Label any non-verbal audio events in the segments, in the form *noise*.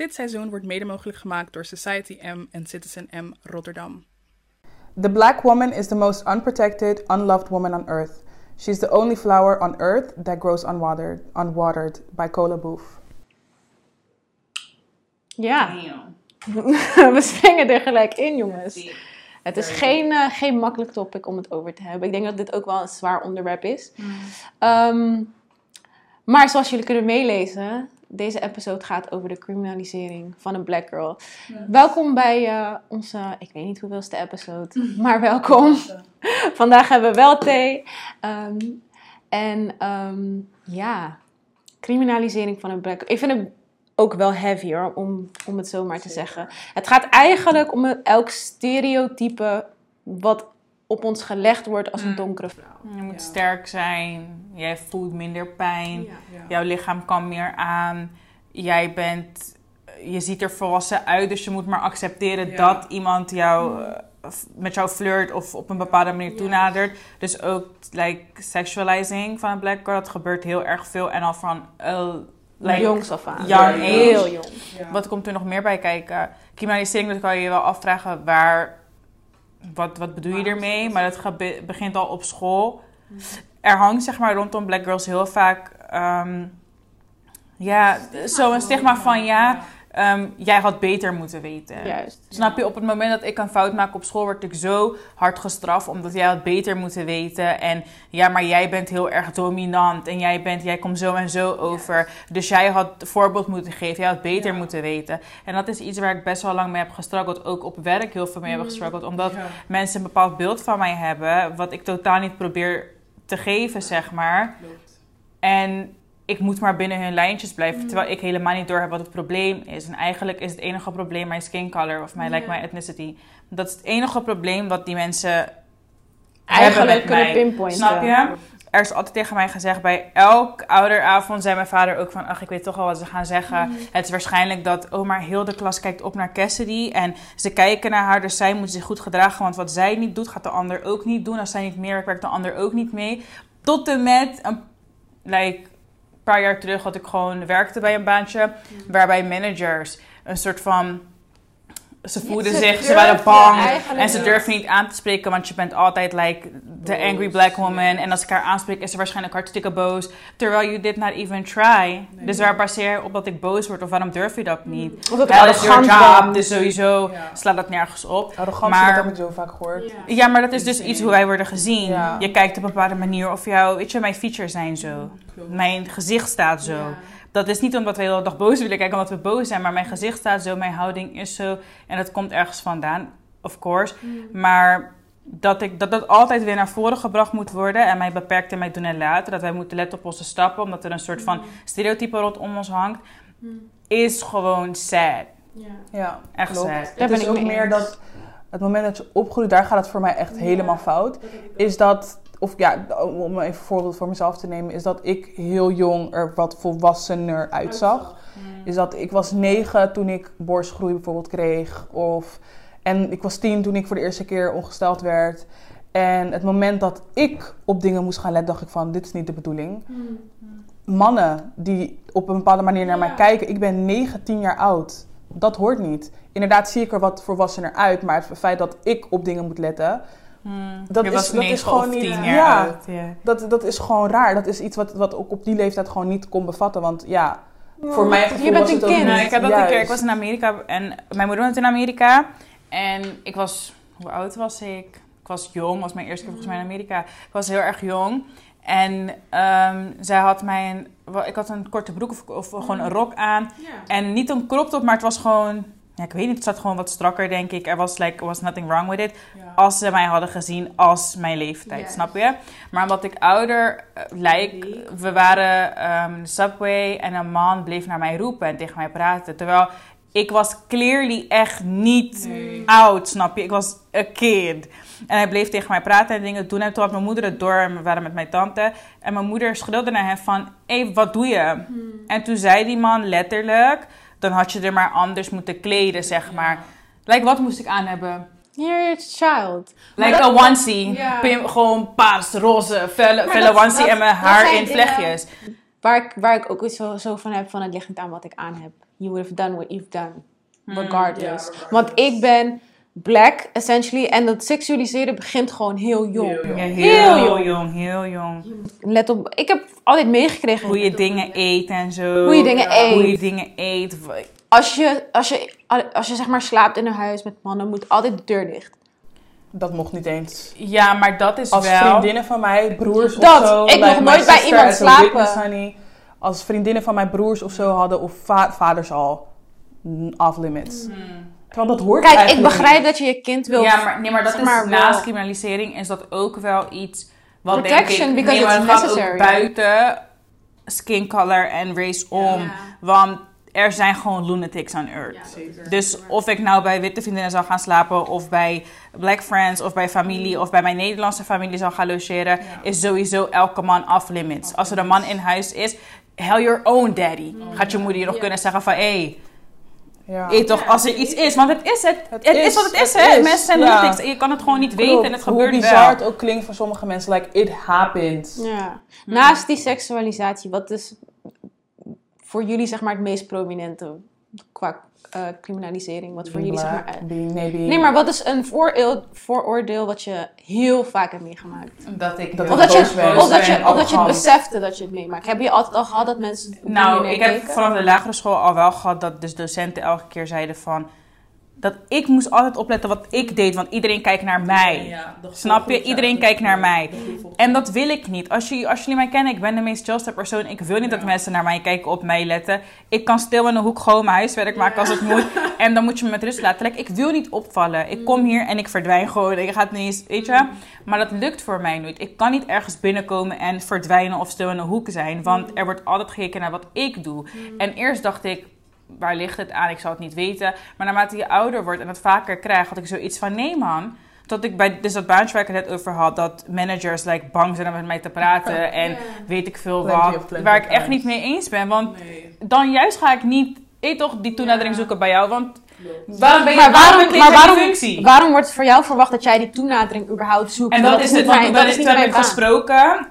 Dit seizoen wordt mede mogelijk gemaakt door Society M en Citizen M Rotterdam. The black woman is the most unprotected, unloved woman on earth. She's the only flower on earth that grows unwatered, unwatered by Cola Booth. Ja, *laughs* we springen er gelijk in, jongens. Het is geen, eh, geen makkelijk topic om het over te hebben. Ik denk dat dit ook wel een zwaar onderwerp is. Ehm, maar zoals jullie kunnen meelezen, deze episode gaat over de criminalisering van een black girl. Welkom bij eh, onze, ik weet niet hoeveelste episode, maar welkom. *laughs* Vandaag hebben we wel thee. Ehm, en ehm, ja, criminalisering van een black girl. Ik vind het ook wel heavier, om, om het zo maar te zeggen. Het gaat eigenlijk om elk stereotype wat op ons gelegd wordt als een donkere vrouw. Je moet sterk zijn, jij voelt minder pijn, jouw lichaam kan meer aan. Jij bent, je ziet er volwassen uit, dus je moet maar accepteren dat iemand jou, eh, f- met jou flirt of op een bepaalde manier toenadert. Dus ook like, sexualizing van een black girl, dat gebeurt heel erg veel. En al van uh, like, Jongs af aan. young age. Heel jong. Wat komt er nog meer bij kijken? Criminalisering, dat kan je je wel afvragen waar. Wat, wat bedoel je ermee? Maar dat gebe- begint al op school. Er hangt zeg maar rondom black girls heel vaak. ehm, ja, zo'n stigma van ja, ehm, jij had beter moeten weten. Juist. Snap je, op het moment dat ik een fout maak op school, word ik zo hard gestraft omdat jij had beter moeten weten. En ja, maar jij bent heel erg dominant en jij, bent, jij komt zo en zo over. Dus jij had voorbeeld moeten geven, jij had beter moeten weten. En dat is iets waar ik best wel lang mee heb gestruggeld. Ook op werk heel veel mee heb gestruggeld. Omdat mensen een bepaald beeld van mij hebben, wat ik totaal niet probeer te geven, zeg maar. En ik moet maar binnen hun lijntjes blijven, terwijl ik helemaal niet door heb wat het probleem is. En eigenlijk is het enige probleem mijn skin color of mijn, like, mijn ethnicity. Dat is het enige probleem wat die mensen Eigenlijk kunnen mij. pinpointen. Snap je? Er is altijd tegen mij gezegd, bij elk ouderavond zei mijn vader ook van... ach, ik weet toch al wat ze gaan zeggen. Het is waarschijnlijk dat, oh, maar heel de klas kijkt op naar Cassidy... en ze kijken naar haar, dus zij moet zich goed gedragen... want wat zij niet doet, gaat de ander ook niet doen. Als zij niet meer werkt, werkt de ander ook niet mee. Tot en met een like, paar jaar terug had ik gewoon werkte bij een baantje... waarbij managers een soort van... Ze voelden ze zich, ze waren bang en ze durfden niet aan te spreken, want je bent altijd like de angry black woman. En als ik haar aanspreek, is ze waarschijnlijk hartstikke boos. Terwijl you did not even try. Dus waar baseer je op dat ik boos word? Of waarom durf je dat niet? Of dat Ja, dat is your job, dus sowieso Ja. slaat dat nergens op. Maar- dat heb ik zo vaak gehoord. Ja, maar dat is dus iets hoe wij worden gezien. Ja. Je kijkt op een bepaalde manier of jouw, weet je, mijn features zijn zo. Mijn gezicht staat zo. Dat is niet omdat we de hele dag boos willen kijken, omdat we boos zijn. Maar mijn gezicht staat zo, mijn houding is zo. En dat komt ergens vandaan, of course. Maar dat, ik, dat dat altijd weer naar voren gebracht moet worden. En mij beperkt in mij doen en laten. Dat wij moeten letten op onze stappen. Omdat er een soort van stereotype rondom ons hangt. Is gewoon sad. Ja, Echt klopt. sad. Daar Het ben ik ook mee meer eens. dat het moment dat je opgroeit, daar gaat het voor mij echt helemaal fout. Is dat, of ja, om even een voorbeeld voor mezelf te nemen, is dat ik heel jong er wat volwassener uitzag. Is dat ik was negen toen ik borstgroei bijvoorbeeld kreeg. Of, en ik was tien toen ik voor de eerste keer ongesteld werd. En het moment dat ik op dingen moest gaan letten, dacht ik van, dit is niet de bedoeling. Mannen die op een bepaalde manier naar mij kijken. Ik ben 9, 10 jaar oud. Dat hoort niet. Inderdaad zie ik er wat volwassener uit. Maar het feit dat ik op dingen moet letten... Hmm. Dat je is- was dat is gewoon of niet- tien jaar ja. oud. Ja. Dat, dat is gewoon raar. Dat is iets wat, wat ook op die leeftijd gewoon niet kon bevatten. Want ja, voor mij je bent was een het ook kind. niet Nou, ik heb dat een keer. Ik was in Amerika en mijn moeder woont in Amerika. En ik was, hoe oud was ik? Ik was jong, was mijn eerste keer volgens mij in Amerika. Ik was heel erg jong. En ehm, zij had mij een, ik had een korte broek of, of gewoon een rok aan. En niet een crop top, maar het was gewoon, ja, ik weet niet, het zat gewoon wat strakker denk ik. Er was like, was nothing wrong with it. Als ze mij hadden gezien als mijn leeftijd, Yes. snap je? Maar omdat ik ouder eh, lijk, we waren ehm, in de subway en een man bleef naar mij roepen en tegen mij praten. Terwijl ik was clearly echt niet oud, snap je? Ik was a kid. En hij bleef tegen mij praten en dingen doen. En toen had mijn moeder het door en we waren met mijn tante. En mijn moeder schreeuwde naar hem van, hé, hey, wat doe je? En toen zei die man letterlijk, dan had je er maar anders moeten kleden, zeg maar. Like, wat moest ik aan hebben? You're a child. Like dat- a onesie. Ja. Pim- gewoon paars, roze, felle, felle dat- onesie dat- en mijn haar in vlechtjes. waar ik, waar ik ook zo, zo van heb van het ligt niet aan wat ik aan heb. You would have done what you've done. Regardless. Want ik ben black, essentially. En dat seksualiseren begint gewoon heel jong. Heel jong. Ja, Heel heel, jong. jong, heel jong. Let op, ik heb altijd meegekregen. Hoe je dingen eet en zo. Hoe je dingen Hoe je eet. dingen eet. Als je, als, je, als je zeg maar slaapt in een huis met mannen, moet altijd de deur dicht. Dat mocht niet eens. Ja, maar dat is Als wel... vriendinnen van mij, broers Dat, of zo. ik my nooit bij iemand slapen. witness, honey. Als vriendinnen van mijn broers of zo hadden, of va- vaders al, off limits. Terwijl dat hoort Kijk, ik begrijp niet. dat je je kind wil. Ja, maar, nee, maar dat zeg is maar naast wel- criminalisering is dat ook wel iets wat Protection, denk ik, because nee, maar it's gaat ook buiten skin color en race om, want er zijn gewoon lunatics on earth. Dus of ik nou bij witte vriendinnen zou gaan slapen, of bij black friends, of bij familie, of bij mijn Nederlandse familie zou gaan logeren, is sowieso elke man off limits. Als er een man in huis is, hell your own daddy. Gaat je moeder je nog kunnen zeggen van, hé, hey, Ja. Eet toch als er iets is, want het is het. Het, Het is, is, wat het is, hè? Mensen zijn ja. en je kan het gewoon niet weten en het gebeurt Hoe bizar wel. het ook klinkt voor sommige mensen, like, it happens. Ja. Naast die seksualisatie, wat is voor jullie zeg maar het meest prominente qua eh, criminalisering? Wat voor jullie zeg maar... eh, being- nee, maar wat is een vooroordeel, vooroordeel wat je heel vaak hebt meegemaakt? Dat ik Dat Of dat, je, ben. of dat, je, of dat je het besefte dat je het meemaakt. Heb je altijd al gehad dat mensen... Nou, ik heb vanaf de lagere school al wel gehad dat dus docenten elke keer zeiden van... Dat ik moest altijd opletten wat ik deed, want iedereen kijkt naar mij. Snap je? Iedereen kijkt naar mij. En dat wil ik niet. Als, je, als jullie mij kennen, ik ben de meest chillste persoon. Ik wil niet dat mensen naar mij kijken, op mij letten. Ik kan stil in een hoek gewoon mijn huiswerk maken als het moet. *laughs* En dan moet je me met rust laten. Like, ik wil niet opvallen. Ik kom hier en ik verdwijn gewoon. Ik ga het niet eens, weet je? Maar dat lukt voor mij nooit. Ik kan niet ergens binnenkomen en verdwijnen of stil in een hoek zijn. Want er wordt altijd gekeken naar wat ik doe. En eerst dacht ik, waar ligt het aan? Ik zou het niet weten. Maar naarmate je ouder wordt en het vaker krijgt, had ik zoiets van: nee, man. Dat ik bij dus dat baantje waar ik het net over had, dat managers like, bang zijn om met mij te praten *laughs* en weet ik veel Plenty wat. Waar ik echt niet mee eens ben. Want dan juist ga ik niet, weet toch, die toenadering zoeken bij jou. Want waarom ben je Maar waarom, maar waarom, functie? waarom wordt voor jou verwacht dat jij die toenadering überhaupt zoekt? En dat, is het, want dat is niet ik gesproken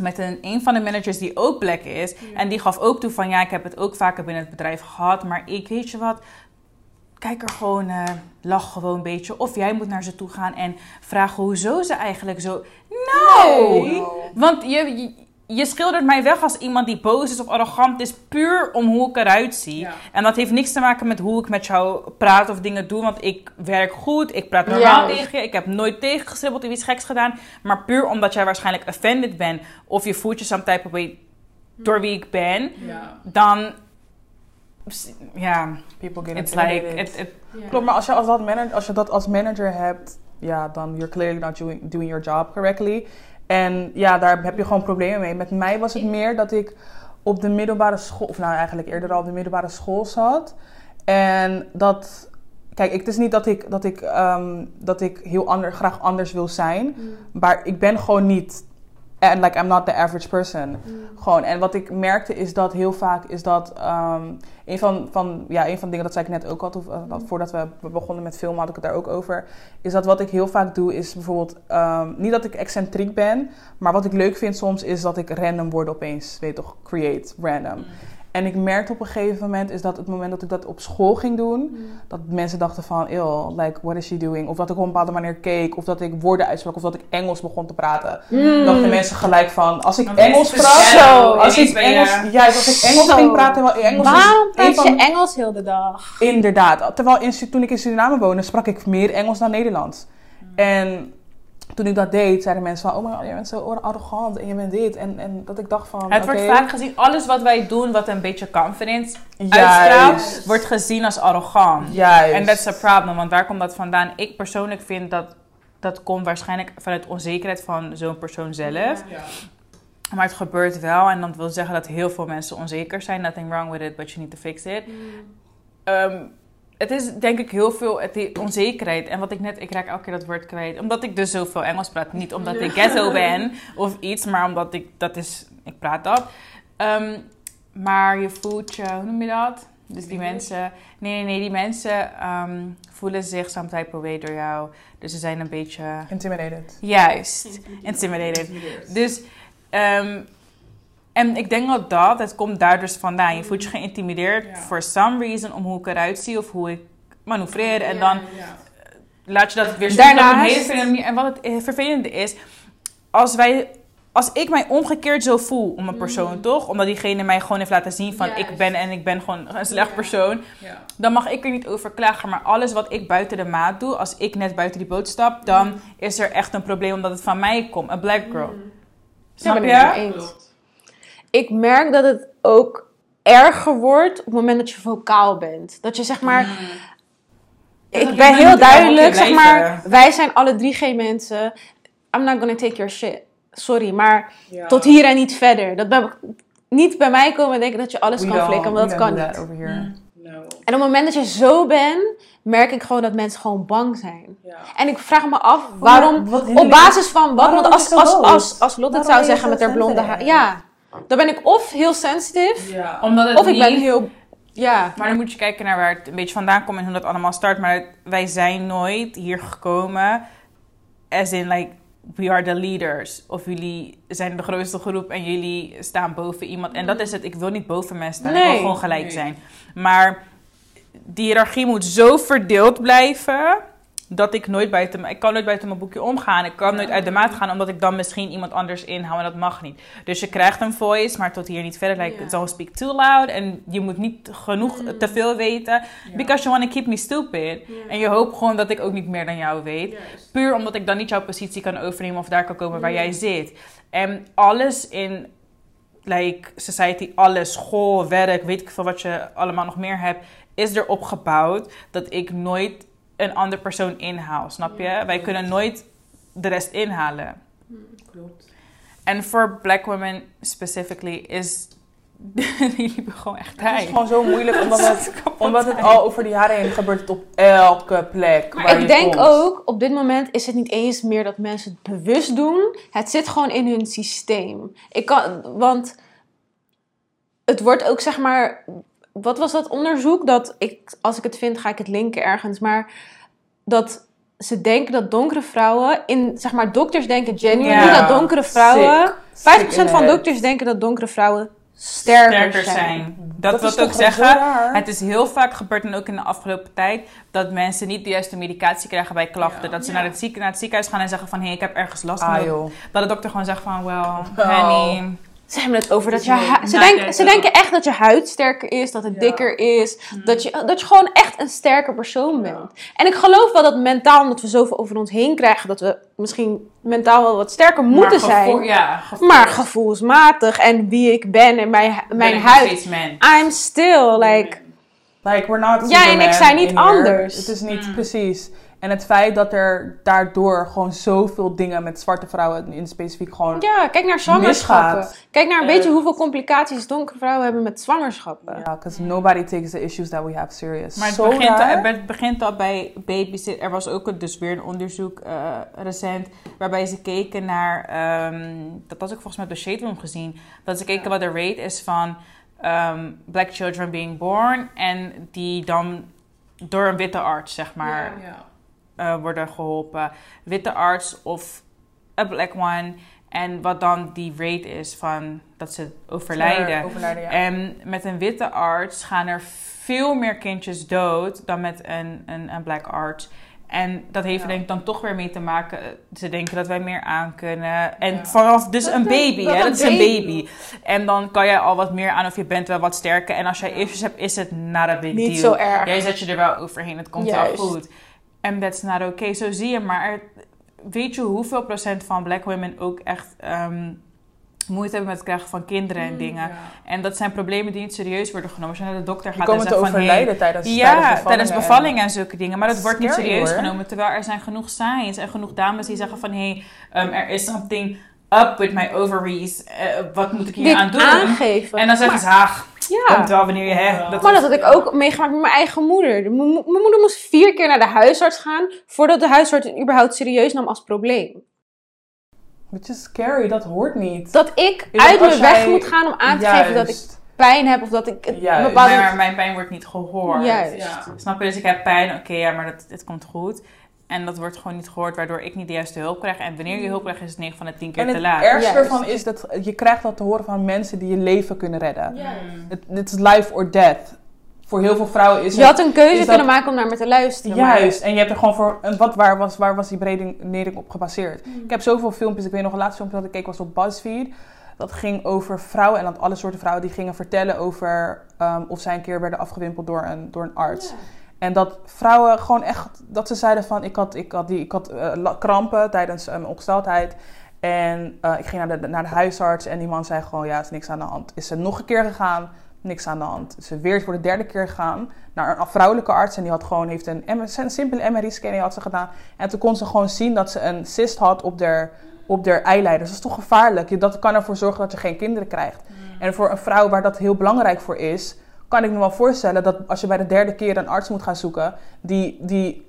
met een, een van de managers die ook black is. En die gaf ook toe van, ja, ik heb het ook vaker binnen het bedrijf gehad. Maar ik, weet je wat, kijk er gewoon, eh, lach gewoon een beetje. Of jij moet naar ze toe gaan en vragen hoezo ze eigenlijk zo... No! Nee. Want je, je, je schildert mij weg als iemand die boos is of arrogant is, puur om hoe ik eruit zie. Ja. En dat heeft niks te maken met hoe ik met jou praat of dingen doe. Want ik werk goed, ik praat normaal Ja. tegen je. Ik heb nooit tegengestribbeld of iets geks gedaan. Maar puur omdat jij waarschijnlijk offended bent of je voelt je some type of way door wie ik ben, Ja. dan. Ja, People get it's like. intimidated. It, it, Klopt, maar als je, als, dat manager, als je dat als manager hebt, ja, dan you're clearly not doing, doing your job correctly. En ja, daar heb je gewoon problemen mee. Met mij was het meer dat ik op de middelbare school, of nou eigenlijk eerder al op de middelbare school zat. En dat, kijk, het is niet dat ik, dat ik, ehm, dat ik heel ander, graag anders wil zijn. Maar ik ben gewoon niet, and like I'm not the average person. Gewoon, en wat ik merkte is dat heel vaak is dat ehm, een, van, van, ja, een van de dingen, dat zei ik net ook al, eh, dat voordat we begonnen met filmen had ik het daar ook over, is dat wat ik heel vaak doe is bijvoorbeeld, ehm, niet dat ik excentriek ben, maar wat ik leuk vind soms is dat ik random woorden opeens, weet toch, create, random. En ik merkte op een gegeven moment is dat het moment dat ik dat op school ging doen, dat mensen dachten van, ew, like, what is she doing? Of dat ik op een bepaalde manier keek, of dat ik woorden uitsprak, of dat ik Engels begon te praten. Dachten mensen gelijk van, als ik Engels sprak, als ik Engels, ja, als ik Engels Zo. ging praten, wel Engels is Waarom praat van- je Engels heel de dag? Inderdaad. Terwijl in, toen ik in Suriname woonde, sprak ik meer Engels dan Nederlands. En toen ik dat deed, zeiden mensen van... Oh my god, je bent zo arrogant en je bent dit. En, en dat ik dacht van... het wordt vaak gezien, alles wat wij doen wat een beetje confidence Juist. uitstraalt, wordt gezien als arrogant. Juist. En that's a problem, want waar komt dat vandaan? Ik persoonlijk vind dat dat komt waarschijnlijk vanuit onzekerheid van zo'n persoon zelf. Ja. Maar het gebeurt wel en dat wil zeggen dat heel veel mensen onzeker zijn. Nothing wrong with it, but you need to fix it. Ehm, het is denk ik heel veel die onzekerheid. En wat ik net, ik raak elke keer dat woord kwijt. Omdat ik dus zoveel Engels praat. Niet omdat ik ghetto ben of iets, maar omdat ik, dat is, ik praat dat. Ehm, maar je voelt je, hoe noem je dat? Dus die mensen, nee, nee, nee, die mensen ehm, voelen zich some type of way door jou. Dus ze zijn een beetje, Intimidated. juist, intimidated. Dus ehm, En ik denk dat dat, het komt daar dus vandaan. Je voelt je geïntimideerd Ja. for some reason om hoe ik eruit zie of hoe ik manoeuvreer. En dan Ja. laat je dat weer zien Daarnaast- op een hele vervelende manier. En wat het eh, vervelende is, als wij... Als ik mij omgekeerd zo voel om een persoon, toch? Omdat diegene mij gewoon heeft laten zien van ik ben en ik ben gewoon een slecht Ja. persoon. Ja. Dan mag ik er niet over klagen. Maar alles wat ik buiten de maat doe, als ik net buiten die boot stap, dan is er echt een probleem omdat het van mij komt. Een black girl. Snap ben ik het je? Ik merk dat het ook erger wordt op het moment dat je vocaal bent. Dat je zeg maar... Dat Ik ben heel duidelijk, zeg maar, wij zijn alle drie geen mensen. I'm not gonna take your shit. Sorry, maar Ja. tot hier en niet verder. Dat niet bij mij komen en denken dat je alles We kan flikken, want dat kan niet. over here. No. En op het moment dat je zo bent, merk ik gewoon dat mensen gewoon bang zijn. Ja. En ik vraag me af, waarom, op basis van wat? Want als, als, als, als Lotte het zou zeggen met haar blonde haar, ja. Dan ben ik of heel sensitive, Ja. Omdat het of ik niet- ben heel, ja. Maar dan moet je kijken naar waar het een beetje vandaan komt en hoe dat allemaal start. Maar wij zijn nooit hier gekomen as in like we are the leaders. Of jullie zijn de grootste groep en jullie staan boven iemand. En dat is het. Ik wil niet boven mensen staan. Ik wil gewoon gelijk Nee. zijn. Maar die hiërarchie moet zo verdeeld blijven dat ik nooit buiten ik kan nooit buiten mijn boekje omgaan. Ik kan nooit uit de maat gaan omdat ik dan misschien iemand anders inhoud en dat mag niet. Dus je krijgt een voice, maar tot hier niet verder. Like, Ja. don't speak too loud en je moet niet genoeg te veel weten. Because you want to keep me stupid. En je hoopt gewoon dat ik ook niet meer dan jou weet. Puur omdat ik dan niet jouw positie kan overnemen of daar kan komen waar jij zit. En alles in like, society, alles, school, werk, weet ik veel wat je allemaal nog meer hebt, is erop gebouwd dat ik nooit een andere persoon inhaal. Snap je? Wij kunnen nooit de rest inhalen. Klopt. En voor black women specifically is *laughs* die liepen gewoon echt Het tijd. is gewoon zo moeilijk, omdat *laughs* het, omdat het al over de jaren heen gebeurt het op elke plek waar Maar je ik denk komt. ook, op dit moment is het niet eens meer dat mensen het bewust doen. Het zit gewoon in hun systeem. Ik kan, want het wordt ook zeg maar, wat was dat onderzoek? Dat ik, als ik het vind, ga ik het linken ergens. Maar dat ze denken dat donkere vrouwen, in zeg maar, dokters denken genuinely Ja, dat donkere vrouwen, Sick 50% in van het. dokters denken dat donkere vrouwen sterker, sterker zijn. zijn. Dat, Dat wil is ook zeggen. raar? Het is heel vaak gebeurd en ook in de afgelopen tijd dat mensen niet de juiste medicatie krijgen bij klachten. Ja. Dat ze Ja. naar, het ziek, naar het ziekenhuis gaan en zeggen van hé, ik heb ergens last van. Ah dat- de dokter gewoon zegt van well, *laughs* Oh. honey. Ze hebben het over dat je hu- wel ze, nadenken. denken, ze denken echt dat je huid sterker is, dat het Ja. dikker is, dat, je, dat je gewoon echt een sterke persoon bent. En ik geloof wel dat mentaal, omdat we zoveel over ons heen krijgen, dat we misschien mentaal wel wat sterker moeten Maar zijn. Ja, gevoel- Maar gevoelsmatig en wie ik ben en mijn, mijn huid. steeds man. I'm still like. Like, we're not Jij en ik zijn niet anders. Het is niet Mm. precies. En het feit dat er daardoor gewoon zoveel dingen met zwarte vrouwen in specifiek gewoon... Ja, kijk naar zwangerschappen. Misgaat. Kijk naar een beetje hoeveel complicaties donkere vrouwen hebben met zwangerschappen. Ja, because nobody takes the issues that we have serious. Maar het Zo begint, al, raar. het begint al bij babysit. Er was ook dus weer een onderzoek eh, recent waarbij ze keken naar, ehm, dat was ook volgens mij op de Shade Room gezien, dat ze keken wat de rate is van ehm, black children being born en die dan door een witte arts, zeg maar, Ja. Eh, worden geholpen. Witte arts of een black one. En wat dan die rate is van dat ze overlijden. Overlijden, ja. En met een witte arts gaan er veel meer kindjes dood dan met een, een, een black arts. En dat heeft Ja. denk ik dan toch weer mee te maken. Ze denken dat wij meer aan kunnen. En Ja. vanaf, dus Dat een baby, hè? Dat is een baby. En dan kan jij al wat meer aan of je bent wel wat sterker. En als jij issues hebt, is het not a big Niet deal. zo erg. Jij zet je er wel overheen, het komt Juist. wel goed. En that's not okay. Zo zie je maar. er- Weet je hoeveel procent van black women ook echt ehm, moeite hebben met het krijgen van kinderen en dingen. Ja. En dat zijn problemen die niet serieus worden genomen. Als je naar de dokter gaat en zegt van... hey, tijdens, ja, tijdens en- bevallingen en zulke dingen. Maar dat wordt niet serieus hoor. genomen. Terwijl er zijn genoeg signs en genoeg dames die zeggen van... Hé, hey, um, er is something up with my ovaries. Eh, wat moet ik hier Dit aan doen? aangeven. En dan zeggen ze, ach, ja. komt wel wanneer je... Hè, dat Maar dat had ik ook meegemaakt met mijn eigen moeder. De- Mijn mo- mijn moeder moest vier keer naar de huisarts gaan voordat de huisarts het überhaupt serieus nam als probleem. Which is scary, dat hoort niet. Dat ik uit mijn weg jij- moet gaan om aan te geven dat ik pijn heb of dat ik het Juist. bepaalde... Maar mijn pijn wordt niet gehoord. Juist. Ja. Snap je? Dus ik heb pijn. Oké, ja, maar dat, het komt goed. En dat wordt gewoon niet gehoord, waardoor ik niet de juiste hulp krijg. En wanneer je hulp krijgt, is het 9 van de 10 keer En te het laat. ergste Juist. ervan is dat je krijgt dat te horen van mensen die je leven kunnen redden. Het, het is life or death. Voor heel veel vrouwen is Je het had een keuze dat- kunnen maken om naar me te luisteren. maar- Juist, en je hebt er gewoon voor. En wat, waar, was, waar was die beredenering op gebaseerd? Ik heb zoveel filmpjes. Ik weet nog, een laatste filmpje dat ik keek was op BuzzFeed. Dat ging over vrouwen en dat alle soorten vrouwen die gingen vertellen over ehm, of zij een keer werden afgewimpeld door een, door een arts. En dat vrouwen gewoon echt, dat ze zeiden van, ik had, ik had, die, ik had eh, krampen tijdens eh, mijn ongesteldheid. En eh, ik ging naar de, naar de huisarts en die man zei gewoon, ja, is niks aan de hand. Is ze nog een keer gegaan, niks aan de hand. Is ze weer voor de derde keer gegaan naar een vrouwelijke arts. En die had gewoon, heeft een, een simpele MRI-scanning had ze gedaan. En toen kon ze gewoon zien dat ze een cyst had op der, op der eileiders. Dat is toch gevaarlijk? Dat kan ervoor zorgen dat je geen kinderen krijgt. En voor een vrouw waar dat heel belangrijk voor is, kan ik me wel voorstellen dat als je bij de derde keer een arts moet gaan zoeken, die, die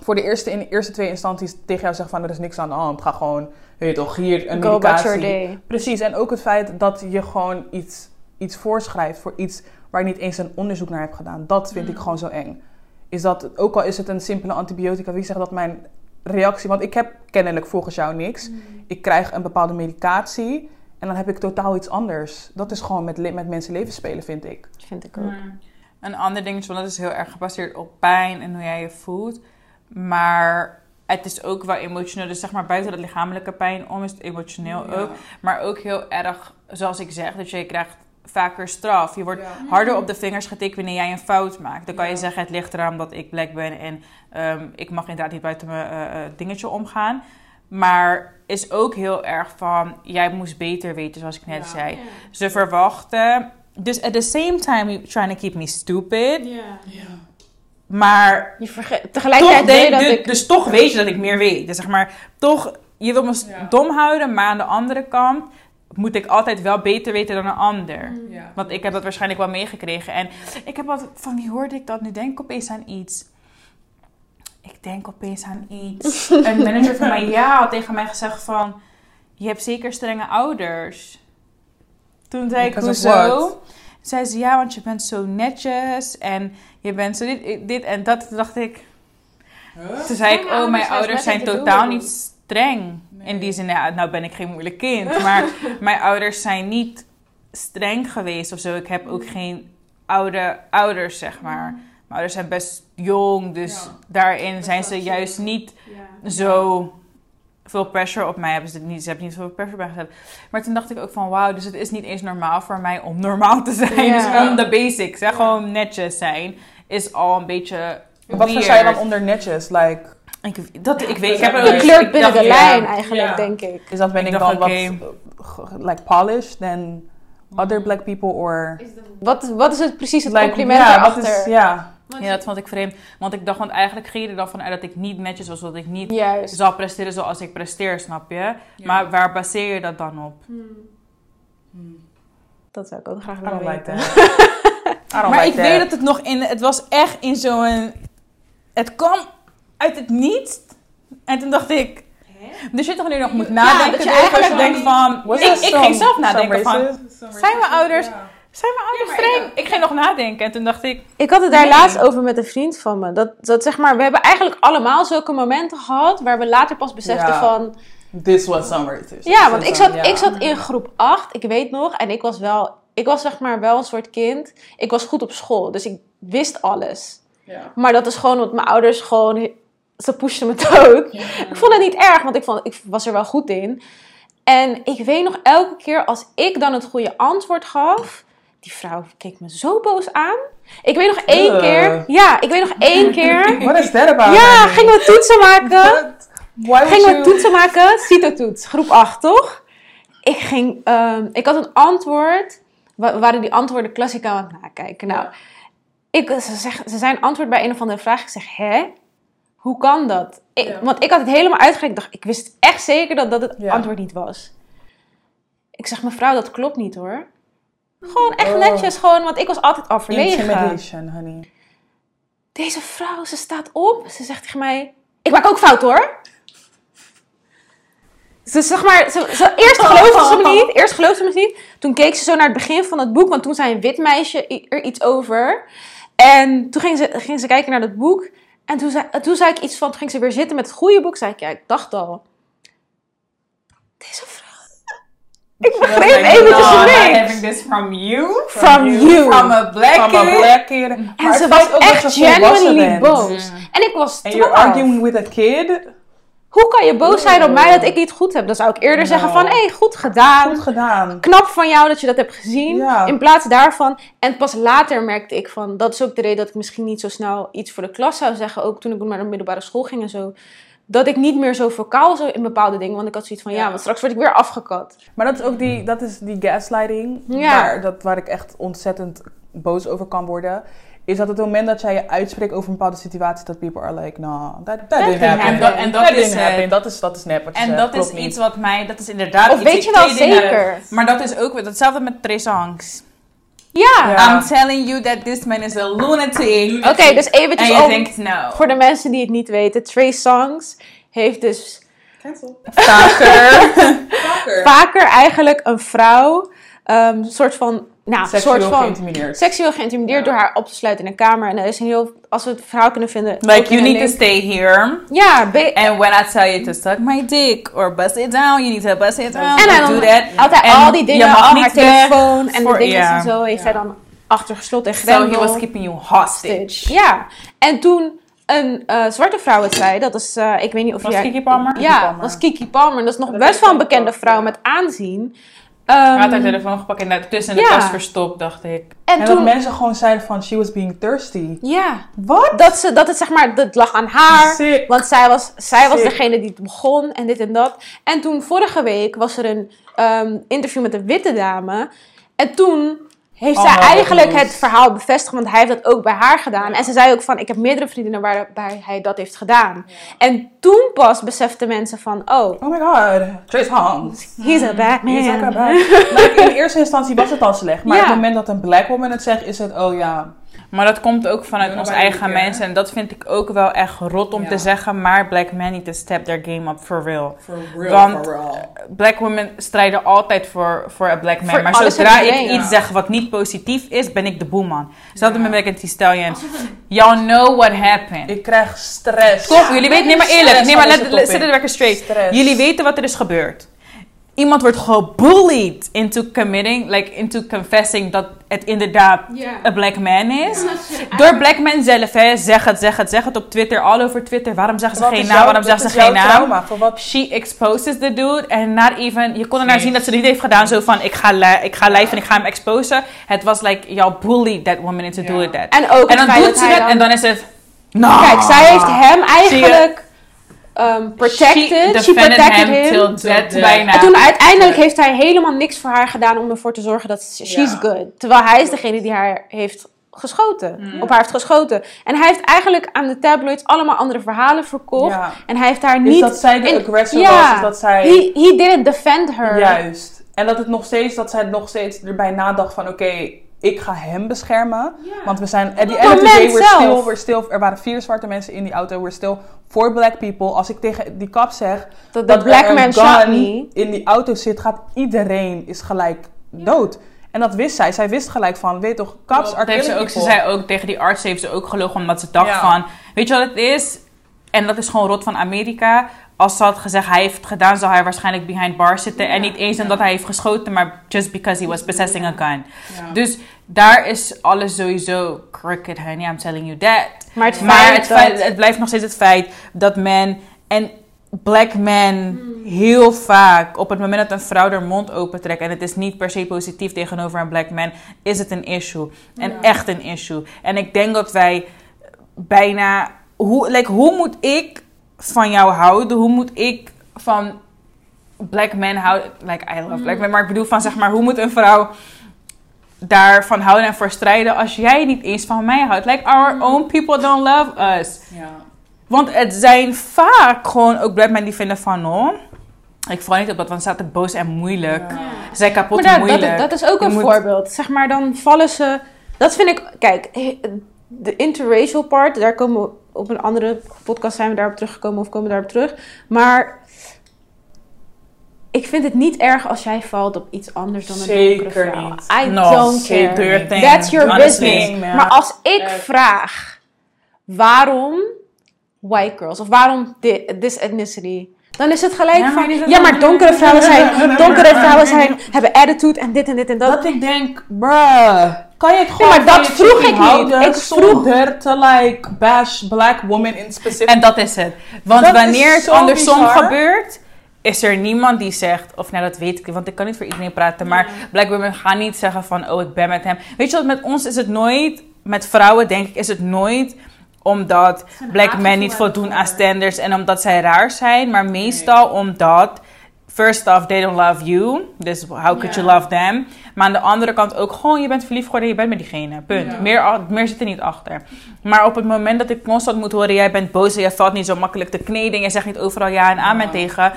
voor de eerste, in de eerste twee instanties tegen jou zegt van er is niks aan de hand, ga gewoon, weet je toch, hier een Go medicatie. Precies, en ook het feit dat je gewoon iets, iets voorschrijft voor iets waar je niet eens een onderzoek naar hebt gedaan. Dat vind ik gewoon zo eng. Is dat, ook al is het een simpele antibiotica, wie zegt dat mijn reactie... Want ik heb kennelijk volgens jou niks. Ik krijg een bepaalde medicatie en dan heb ik totaal iets anders. Dat is gewoon met, met mensen leven spelen, vind ik. Vind ik ook. Mm. Een ander ding is, want dat is heel erg gebaseerd op pijn en hoe jij je voelt. Maar het is ook wel emotioneel. Dus zeg maar buiten dat lichamelijke pijn om is het emotioneel ook. Maar ook heel erg, zoals ik zeg, dat je krijgt vaker straf. Je wordt harder op de vingers getikt wanneer jij een fout maakt. Dan kan je zeggen, het ligt eraan dat ik black ben en ehm, ik mag inderdaad niet buiten mijn eh, eh, dingetje omgaan. Maar is ook heel erg van, jij moest beter weten, zoals ik net zei. Ze verwachten. Dus at the same time, you're trying to keep me stupid. Maar Je vergeet, toch tegelijkertijd weet je denk, dat dus, ik... dus toch weet je dat ik meer weet. Dus zeg maar, toch, je wil me Ja. dom houden, maar aan de andere kant moet ik altijd wel beter weten dan een ander. Ja. Want ik heb dat waarschijnlijk wel meegekregen. En ik heb altijd, van wie hoorde ik dat nu? Denk ik opeens aan iets. Ik denk opeens aan iets. *laughs* een manager van mij, ja, had tegen mij gezegd van... Je hebt zeker strenge ouders. Toen zei ik, Because hoezo? Zei ze, ja, want je bent zo netjes. En je bent zo dit, dit en dat. Toen dacht ik... Toen zei ik, oh, mijn ouders zijn totaal niet streng. In die zin, ja, nou ben ik geen moeilijk kind. Maar *laughs* mijn ouders zijn niet streng geweest of zo. Ik heb ook geen oude ouders, zeg maar. Mijn ouders zijn best jong, dus Ja. daarin zijn ze juist niet zo veel pressure op mij hebben ze niet, ze hebben niet zoveel pressure bij gezet. Maar toen dacht ik ook van wauw, dus het is niet eens normaal voor mij om normaal te zijn. Ja. Dus gewoon de basics, hè, gewoon netjes zijn, is al een beetje Wat versta je dan onder netjes? Like, Ik, dat, ik weet, ik heb kleurt ik binnen dacht, de ja, lijn eigenlijk, Ja. denk ik. is dat ben Ik dan wat like polished than other black people or Wat, wat is het precies het like compliment ja, wat erachter? is ja. Ja, dat vond ik vreemd. Want ik dacht, want eigenlijk ging je er dan vanuit dat ik niet netjes was, dat ik niet Juist. zal presteren zoals ik presteer, snap je? Maar waar baseer je dat dan op? Dat zou ik ook graag willen weten. *laughs* Maar like ik weet dat het nog in, het was echt in zo'n, het kwam uit het niets. En toen dacht ik, dus je toch nu nog moet nadenken. dat je eigenlijk denkt van, ik, ging zelf nadenken van? Zijn mijn ouders- zijn mijn ouders streng? Ik ging nog nadenken en toen dacht ik, Ik had het daar Nee. laatst over met een vriend van me. Dat, dat zeg maar, we hebben eigenlijk allemaal zulke momenten gehad waar we later pas beseften Ja. van... This was some racist. Ja, want ik zat, Ja. ik zat in groep 8, ik weet nog. En ik was wel, ik was zeg maar wel een soort kind. Ik was goed op school, dus ik wist alles. Ja. Maar dat is gewoon wat mijn ouders gewoon, ze pushten me dood. Ik vond het niet erg, want ik, vond, ik was er wel goed in. En ik weet nog elke keer als ik dan het goede antwoord gaf, die vrouw keek me zo boos aan. Ik weet nog één Ugh. keer, ja, ik weet nog één *laughs* keer. What is that about? Ja, gingen we toetsen maken. Gingen we you- toetsen maken, CITO-toets, groep 8, toch? Ik ging, ehm, ik had een antwoord, we waren die antwoorden klassiek aan het nakijken. Nou, ik, ze, zeg, ze zijn antwoord bij een of andere vraag. Ik zeg, hè? Hoe kan dat? Ik, Ja. Want ik had het helemaal uitgerekend. Ik dacht, ik wist echt zeker dat dat het Ja. antwoord niet was. Ik zeg, mevrouw, dat klopt niet hoor. Gewoon echt Oh. netjes, gewoon, want ik was altijd al verlegen. Intimidation, honey. Deze vrouw, ze staat op. Ze zegt tegen mij: Ik maak ook fout hoor. Ze, zeg maar, ze, ze- eerst geloofde ze me niet. Eerst geloofde ze me niet. Toen keek ze zo naar het begin van het boek. Want toen zei een wit meisje er iets over. En toen ging ze, ging ze kijken naar dat boek. En toen zei, toen zei ik iets van, toen ging ze weer zitten met het goede boek. Zei ik, ja, ik dacht al. Deze vrouw. Ik begreep eventjes niks. I'm having this from you. From you. From a black kid. black kid. En Maar ze was echt genuinely boos. En ik was And you're 12. arguing with a kid. Hoe kan je boos zijn op mij dat ik niet goed heb? Dan zou ik eerder zeggen van, hé, hey, goed gedaan. Goed gedaan. Knap van jou dat je dat hebt gezien. Ja. In plaats daarvan. En pas later merkte ik van, dat is ook de reden dat ik misschien niet zo snel iets voor de klas zou zeggen. Ook toen ik naar de middelbare school ging en zo. Dat ik niet meer zo vocaal was in bepaalde dingen. Want ik had zoiets van, ja, want straks word ik weer afgekat. Maar dat is ook die, dat is die gaslighting. Ja. Waar, dat, waar ik echt ontzettend boos over kan worden. Is dat het moment dat jij je uitspreekt over een bepaalde situatie, dat people are like, no, that, that didn't didn't happen. happen. En dat That is het. Dat is, dat is nep En dat is niet. iets wat mij, dat is inderdaad Of iets, weet je wel zeker? Maar dat is ook weer hetzelfde met Trey Songs. Ja. I'm telling you that this man is a lunatic. Oké, dus En eventjes je nou. Voor de mensen die het niet weten. Trey Songs heeft dus Vaker. *laughs* vaker eigenlijk een vrouw... ehm, een soort van... Nou, Seksueel soort van... geïntimideerd. seksueel geïntimideerd door haar op te sluiten in een kamer. En er is een heel, als we het verhaal kunnen vinden. Like, you need to stay here. Ja, And when I tell you to suck my dick or bust it down, you need to bust it down. en hij do dan that. altijd En al die je dingen, mag al niet haar telefoon en de dingen en zo, heeft hij dan achter gesloten en So grendel. he was keeping you hostage. Ja, en toen een eh, zwarte vrouw het zei, dat is, eh, ik weet niet of Was jij... Kiki Palmer? Ja, Kiki Palmer. was Kiki Palmer. En dat is nog Dat best wel een bekende vrouw met aanzien. Had Ehm, haar telefoon gepakt en tussen in de Ja. tas verstopt, dacht ik. en En dat toen... mensen gewoon zeiden van, she was being thirsty. Ja, Wat? dat, ze, dat het zeg maar, dat lag aan haar. Sick. Want zij was, zij was degene die het begon en dit en dat. En toen vorige week was er een ehm, interview met een witte dame. En toen heeft Oh, zij wat eigenlijk het verhaal bevestigd. Want hij heeft dat ook bij haar gedaan. En ze zei ook van, ik heb meerdere vriendinnen waarbij hij dat heeft gedaan. En toen pas beseften mensen van, oh, Oh my god, Trace Hans. he's a bad man. He's like a bad- Like, *laughs* in eerste instantie was het al slecht. Maar Ja. op het moment dat een black woman het zegt, is het, oh ja. Maar dat komt ook vanuit ons eigen keer. mensen. En dat vind ik ook wel echt rot om Ja. te zeggen. Maar black men need to step their game up for real. For Want black women strijden altijd voor, voor een black man. Maar zodra ik iets zeg wat niet positief is, ben ik de boeman. Hetzelfde met Megan Thee Stallion. Y'all know what happened. Ik krijg stress. Toch? Jullie weten, nee maar eerlijk, nee maar let, zet het lekker straight. Stress. Jullie weten wat er is gebeurd. Iemand wordt gebullied into committing, like into confessing dat het inderdaad een black man is. Door black men zelf, hè. Zeg het, zeg het, zeg het op Twitter, all over Twitter. Waarom zeggen ze Wat geen naam? jouw- Waarom zeggen ze geen jouw naam? trauma? Voor wat? She exposes the dude en not even... Je kon er naar zien dat ze het niet heeft gedaan zo van... Ik ga, ik ga live en ik ga hem exposen. Het was like, y'all bullied that woman into doing that. En ook En dan doet dat ze het en dan is het... No. Kijk, zij heeft hem Zie je? eigenlijk um, protected. She She, defended protected him him. till death bijna. En toen uiteindelijk heeft hij helemaal niks voor haar gedaan om ervoor te zorgen dat ze- she's Ja. good. Terwijl hij is degene die haar heeft geschoten. Op haar heeft geschoten. En hij heeft eigenlijk aan de tabloids allemaal andere verhalen verkocht. Ja. En hij heeft haar Is niet... dat zij de in- aggressor was? Dat zij... He, he didn't defend her. Juist. En dat het nog steeds, dat zij nog steeds erbij nadacht van, oké, ik ga hem beschermen. Want we zijn, at the end of the day, we're zelf. still, we're still, er waren vier zwarte mensen in die auto, we're still for black people. Als ik tegen die kap zeg, Dat black er man gun me. in die auto zit, gaat iedereen is gelijk dood. En dat wist zij. Zij wist gelijk van, weet toch, Dat heeft ze, ook, ze zei ook tegen die arts heeft ze ook gelogen omdat ze dacht Ja. van, weet je wat het is? En dat is gewoon rot van Amerika. Als ze had gezegd hij heeft gedaan, zou hij waarschijnlijk behind bars zitten. En niet eens omdat hij heeft geschoten, maar just because he was possessing a gun. Dus daar is alles sowieso crooked, honey. I'm telling you that. Maar het Maar feit het, dat- feit, het blijft nog steeds het feit dat men en black men heel vaak op het moment dat een vrouw haar mond opentrekt en het is niet per se positief tegenover een black man, is het een issue. En echt een issue. En ik denk dat wij bijna hoe, like, hoe moet ik van jou houden? Hoe moet ik van black men houden? Like I love black men, maar ik bedoel van zeg maar hoe moet een vrouw daarvan houden en voor strijden als jij niet eens van mij houdt? Like our own people don't love us. Ja. Want het zijn vaak gewoon ook black men die vinden van, oh, ik val niet op dat, want ze zaten boos en moeilijk. Ze zijn kapot Maar dat, moeilijk. dat, dat is ook een moet- voorbeeld. Zeg maar, dan vallen ze... Dat vind ik... Kijk, de interracial part, daar komen we op een andere podcast zijn we daarop teruggekomen of komen we daarop terug. Maar ik vind het niet erg als jij valt op iets anders dan een Zeker donkere vrouw. niet. I No, don't care. That's your Honestly. business. man. Maar als ik vraag waarom white girls? Of waarom thi- this ethnicity? Dan is het gelijk Ja, maar van, ja, maar donkere vrouwen zijn, *laughs* donkere vrouwen *laughs* zijn, hebben attitude en dit en dit en dat. Dat ik denk, bruh, kan je het gewoon maar dat vroeg ik niet. Ik vroeg- zonder te like bash black women in specific. En dat is het. Want Dat wanneer het andersom bizar. gebeurt, is er niemand die zegt, of nou dat weet ik, want ik kan niet voor iedereen praten, maar black women gaan niet zeggen van, oh ik ben met hem. Weet je wat, met ons is het nooit, met vrouwen denk ik, is het nooit omdat black men niet voldoen aan standards en omdat zij raar zijn, maar meestal omdat, first off, they don't love you, dus how could you love them? Maar aan de andere kant ook gewoon, je bent verliefd geworden, je bent met diegene, punt. Meer, a- meer zit er niet achter. Maar op het moment dat ik constant moet horen, jij bent boos en jij valt niet zo makkelijk te kneden, jij zegt niet overal ja en amen tegen.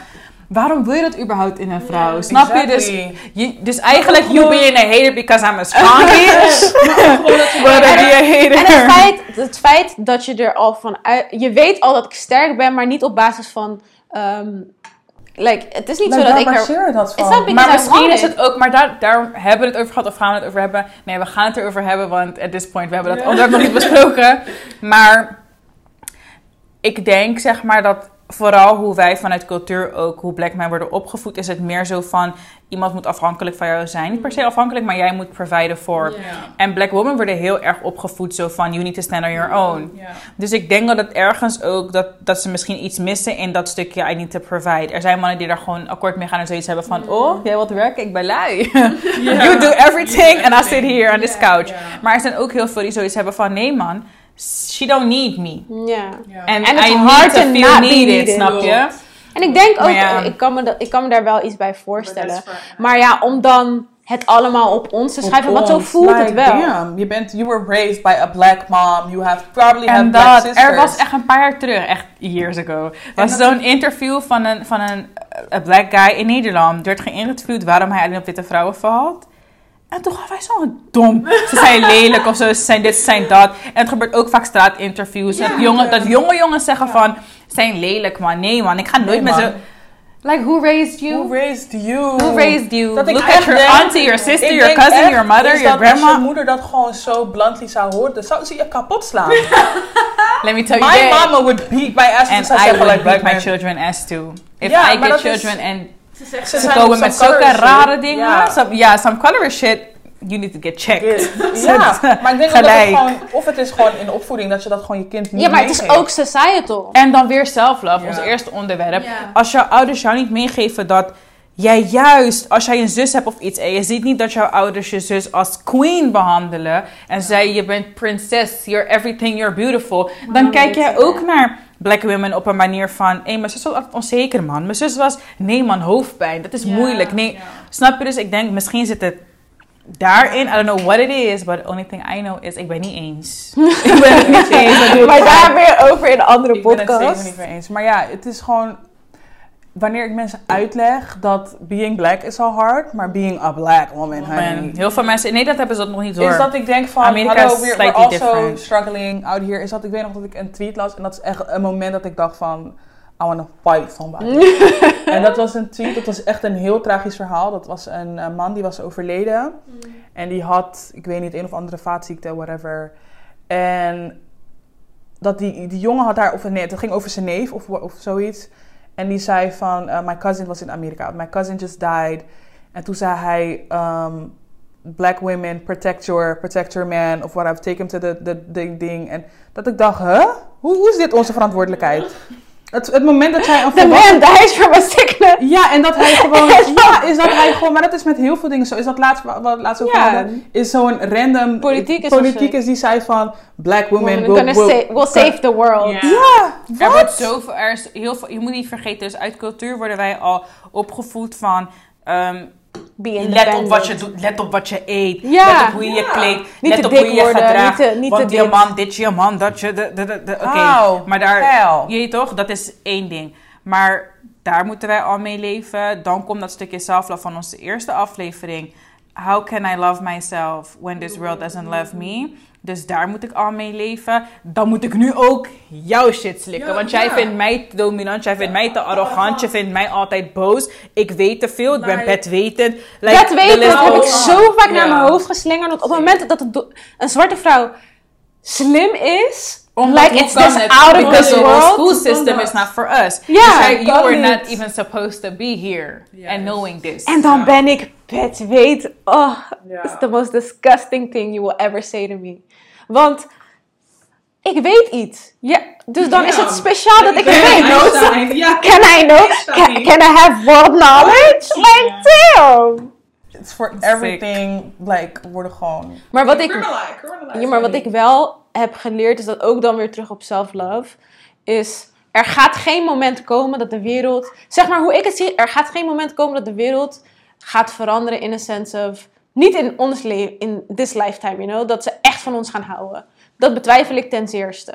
Waarom wil je dat überhaupt in een vrouw? Snap je? Dus, je, dus eigenlijk, you being a hater because I'm a strong *laughs* bitch. But I be a hater. En het feit, het feit dat je er al van uit... Je weet al dat ik sterk ben, maar niet op basis van... ehm, like, het is niet Like, zo dat ik er... baseer je dat van? Maar misschien is het ook, maar daar, daarom hebben we het over gehad of gaan we het over hebben? Nee, we gaan het erover hebben, want at this point, we hebben dat onderwerp nog niet besproken. Maar ik denk zeg maar dat vooral hoe wij vanuit cultuur ook, hoe black men worden opgevoed, is het meer zo van iemand moet afhankelijk van jou zijn. Niet per se afhankelijk, maar jij moet providen voor. En black women worden heel erg opgevoed zo van you need to stand on your own. Dus ik denk dat het ergens ook dat, dat ze misschien iets missen in dat stukje I need to provide. Er zijn mannen die daar gewoon akkoord mee gaan en zoiets hebben van oh, jij wilt werken, ik ben lui. *laughs* you do everything and I sit here on this couch. Maar er zijn ook heel veel die zoiets hebben van nee man, she don't need me. Ja. En I hard need to feel be needed, needed. snap je? En ik denk ook, ja. ik, kan me dat, ik kan me daar wel iets bij voorstellen. Maar ja, om dan het allemaal op ons te Op schrijven, want zo voelt het wel. Damn, je bent, you were raised by a black mom. You have probably have En black dat, sisters. er was echt een paar jaar terug, echt years ago, was dat- zo'n interview van een, van een a black guy in Nederland. Er werd geïnterviewd waarom hij alleen op witte vrouwen valt. En toen gaf hij zo'n dom. Ze zijn lelijk of zo, ze zijn dit, ze zijn dat. En het gebeurt ook vaak straatinterviews. dat, jongen, dat jonge jongens zeggen van, ze zijn lelijk man. Nee man, ik ga nooit Nee, met zo... Like, who raised you? Who raised you? Who raised you? Dat Look at your denk- auntie, your sister, your cousin, echt, your mother, your dat Als je grandma. moeder dat gewoon zo bluntly zou horen, dan zou ze je kapot slaan. *laughs* Let me tell you My mama would beat my ass. And I would like, beat my children as too. If I get is- children and Ze ze zijn komen met zulke rare shit. dingen. Ja. Some, ja, some color shit. You need to get checked. *laughs* Ja, maar ik denk dat het gewoon, of het is gewoon in opvoeding dat je dat gewoon je kind niet Ja, maar het is ook societal. En dan weer self-love, ons eerste onderwerp. Als jouw ouders jou niet meegeven dat jij juist, als jij een zus hebt of iets en je ziet niet dat jouw ouders je zus als queen behandelen en zij je bent prinses, you're everything, you're beautiful, dan kijk jij ook naar black women op een manier van, hé, mijn zus was altijd onzeker man. Mijn zus was, nee man, hoofdpijn, dat is moeilijk. Nee, snap je dus? Ik denk, misschien zit het daarin, I don't know what it is, but the only thing I know is, ik ben niet eens. *laughs* ik ben het niet eens. Maar het daar weer over in een andere Ik ben het zeker podcast. niet mee eens. Maar ja, het is gewoon... Wanneer ik mensen uitleg dat being black is al hard, maar being a black woman, honey, Man, heel veel mensen in Nederland hebben ze dat nog niet door. is dat ik denk van, Amerika hallo, we're, we're also different. struggling out here. Is dat, ik weet nog dat ik een tweet las en dat is echt een moment dat ik dacht van, I wanna fight somebody. *laughs* en dat was een tweet, dat was echt een heel tragisch verhaal. Dat was een eh, man die was overleden en die had, ik weet niet, een of andere vaatziekte, whatever. En dat die, die jongen had daar, of nee, het ging over zijn neef of, of zoiets. En die zei van, uh, my cousin was in Amerika. My cousin just died. En toen zei hij, um, black women, protect your, protect your man. Of whatever, take him to the, the, the ding. En dat ik dacht, huh? Hoe, hoe is dit onze verantwoordelijkheid? Het, het moment dat jij een The volwassen... man dies from a sickness. Ja, en dat hij *laughs* gewoon... ja, is dat hij gewoon... Maar dat is met heel veel dingen zo. Is dat laatst, wat we laatst over Ja. hadden? Is zo'n random... Politiek is die zei van... Black women will... save the world. Ja. Ja, Er wordt wat? zoveel, er is heel veel, je moet niet vergeten, dus uit cultuur worden wij al opgevoed van... ehm, Be let op wat je doet, let op wat je eet, Ja. let op hoe je je kleedt, Niet let op hoe je je gedraagt. niet te- niet want te je man, dit je man, dat je... De, de, de, de- Oké, Auw, maar daar... hell. Je toch, dat is één ding. Maar daar moeten wij al mee leven. Dan komt dat stukje self-love van onze eerste aflevering. How can I love myself when this world doesn't love me? Dus daar moet ik al mee leven. Dan moet ik nu ook jouw shit slikken. Ja, Want jij ja. vindt mij te dominant, jij vindt mij te arrogant, je vindt mij altijd boos. Ik weet te veel, ik ben Maar- bedwetend. Like, the dat heb ik zo vaak naar mijn hoofd geslingerd. Want op het moment dat het een zwarte vrouw slim is, Omdat Like, it's this out of Because this the whole world. school system is not for us. Ja, Dus jij- you were not even supposed to be here. Yes. And knowing this. En dan ben ik pet weet. Oh, it's the most disgusting thing you will ever say to me. Want ik weet iets. Ja, dus dan is het speciaal dat ik het weet. Einstein, Ja. Can I know? Can, can I have world knowledge? Like, damn. It's for everything, like, worden gewoon... Maar wat ik. Ja, maar wat ik wel heb geleerd, is dat ook dan weer terug op self-love, is er gaat geen moment komen dat de wereld, zeg maar hoe ik het zie, er gaat geen moment komen dat de wereld gaat veranderen in een sense of, niet in ons leven, in this lifetime, you know, dat ze echt van ons gaan houden. Dat betwijfel ik ten zeerste.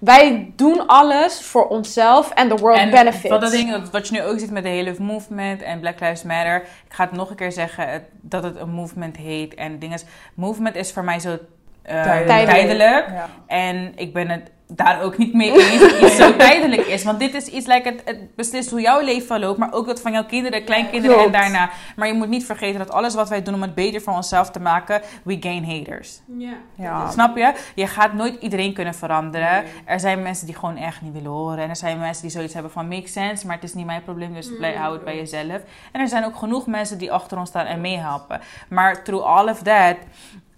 Wij doen alles voor onszelf en the world En benefits. Wat, dat ding, wat je nu ook ziet met de hele movement en Black Lives Matter. Ik ga het nog een keer zeggen het- dat het een movement heet. En dingen is, movement is voor mij zo eh, Tijdelijk. tijdelijk. Ja. En ik ben het daar ook niet mee eens dat iets zo *laughs* tijdelijk is. Want dit is iets, like, het, het beslist hoe jouw leven loopt, maar ook dat van jouw kinderen, kleinkinderen en daarna. Maar je moet niet vergeten dat alles wat wij doen om het beter voor onszelf te maken, we gain haters. Ja. Ja. Snap je? Je gaat nooit iedereen kunnen veranderen. Er zijn mensen die gewoon echt niet willen horen. En er zijn mensen die zoiets hebben van makes sense, maar het is niet mijn probleem, dus blijf, hou het bij jezelf. En er zijn ook genoeg mensen die achter ons staan en meehelpen. Maar through all of that,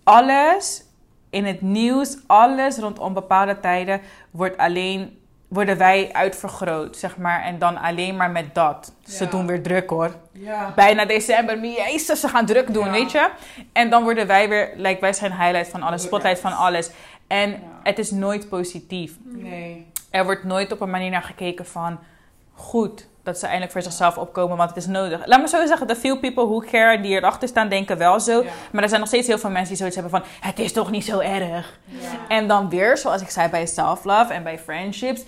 alles in het nieuws, alles rondom bepaalde tijden, wordt alleen, worden wij uitvergroot, zeg maar. En dan alleen maar met dat. Ze Ja. doen weer druk hoor Ja. bijna december, jezus, ze gaan druk doen, Ja. weet je? En dan worden wij weer, like, wij zijn highlight van alles, spotlight van alles. En het is nooit positief. Nee. Er wordt nooit op een manier naar gekeken van, goed, dat ze eindelijk voor zichzelf opkomen, want het is nodig. Laat me zo zeggen, de few people who care, die erachter staan, denken wel zo. Ja. Maar er zijn nog steeds heel veel mensen die zoiets hebben van, het is toch niet zo erg. Ja. En dan weer, zoals ik zei bij self-love en bij friendships.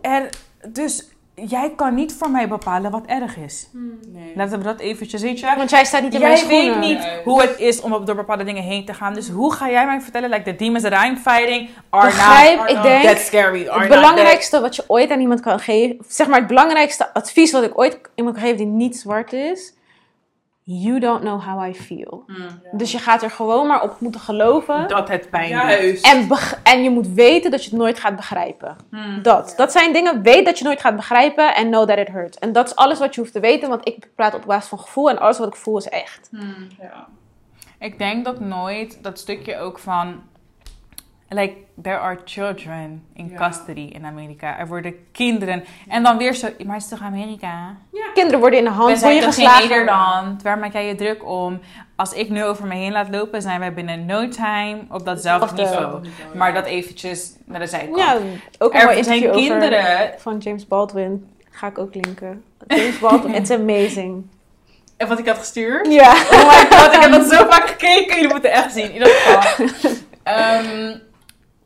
Er, dus jij kan niet voor mij bepalen wat erg is. Nee. Laten we dat eventjes, weet je. Want jij staat niet in mijn Jij weet schoenen. niet Nee. hoe het is om op- door bepaalde dingen heen te gaan. Dus hoe ga jij mij vertellen, like the demons that I'm fighting are Begrijp, not ik denk, that scary. Are Het not belangrijkste wat je ooit aan iemand kan geven, zeg maar het belangrijkste advies wat ik ooit iemand kan geven die niet zwart is, you don't know how I feel. Dus je gaat er gewoon maar op moeten geloven. dat het pijn doet. Juist. En, en je moet weten dat je het nooit gaat begrijpen. Dat. Dat zijn dingen, weet dat je nooit gaat begrijpen en know that it hurts. En dat is alles wat je hoeft te weten, want ik praat op basis van gevoel en alles wat ik voel is echt. Ja. Ik denk dat nooit dat stukje ook van... Like, there are children in Ja. custody in Amerika. Er worden kinderen. En dan weer zo... Maar het is toch Amerika? Kinderen worden in de hand zijn je geslagen. Nederland? Waar maak jij je druk om? Als ik nu over me heen laat lopen, zijn wij binnen no time op datzelfde Hetzelfde. niveau. Maar dat eventjes naar de zijkant. Ja, ook een Er mooi zijn kinderen- van James Baldwin. Ga ik ook linken. James Baldwin, *laughs* it's amazing. En wat ik had gestuurd? Ja. Oh my god, ik heb dat zo *laughs* vaak gekeken. Jullie moeten echt zien. In ieder geval. *laughs* Ehm,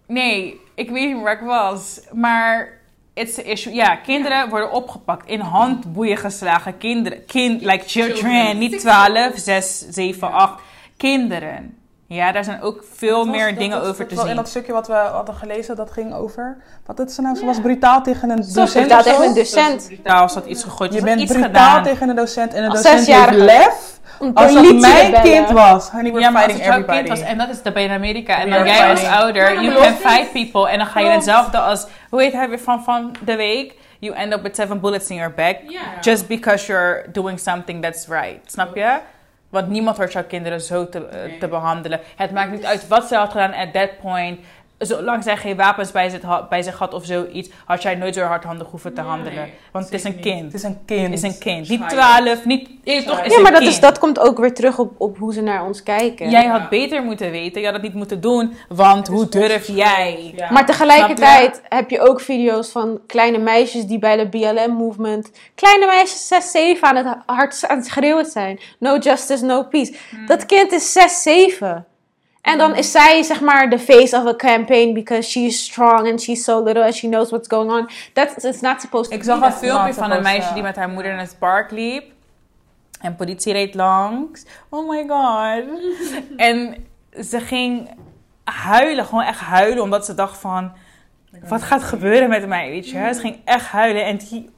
nee, ik weet niet meer waar ik was. Maar it's an issue. Ja, kinderen worden opgepakt. In handboeien geslagen. Kinderen. Kind, like children. Children. Niet 12, 6, 7, 8. Kinderen. Ja, daar zijn ook veel Dat was- meer dat dingen over dat te zien. In dat stukje wat we hadden gelezen, dat ging over... Wat het ze nou? Ze was brutaal tegen een docent brutaal of zo? tegen een docent. Daar zat iets gegooid. Je Je bent iets brutaal gedaan. tegen een docent en een Als docent heeft lef. Als te mijn kind was, honey, we're Ja, maar als fighting het jouw everybody. kind was, en dat is de in Amerika. En dan jij als ouder, you can fight people. En dan ga je hetzelfde als, hoe heet hij weer van, van de week? You end up with seven bullets in your back. Just because you're doing something that's right. Snap je? Want niemand hoort jouw kinderen zo te, eh, Nee. te behandelen. Het maakt niet uit wat ze had gedaan at that point. Zolang zij geen wapens bij zich, had, bij zich had of zoiets, had jij nooit zo hardhandig hoeven te Nee, handelen. Want het is een kind. Het is een kind. Het is een kind. Niet. 12, niet. eh, toch, is Ja, maar dat, kind. is, dat komt ook weer terug op, op hoe ze naar ons kijken. Jij Ja. had beter moeten weten. Je had het niet moeten doen. Want Het is hoe durf jij? Ja. Maar tegelijkertijd heb je ook video's van kleine meisjes die bij de BLM-movement... Kleine meisjes 6, 7 aan het hard aan het schreeuwen zijn. No justice, no peace. Dat kind is 6, 7. En dan is zij zeg maar the face of a campaign because she's strong and she's so little and she knows what's going on. That's it's not supposed to Ik be zag een filmpje van een meisje die met haar moeder in het park liep. En politie reed langs. Oh my god. *laughs* en ze ging huilen, gewoon echt huilen, omdat ze dacht van... Wat gaat gebeuren met mij, weet je? Ze ging echt huilen en die...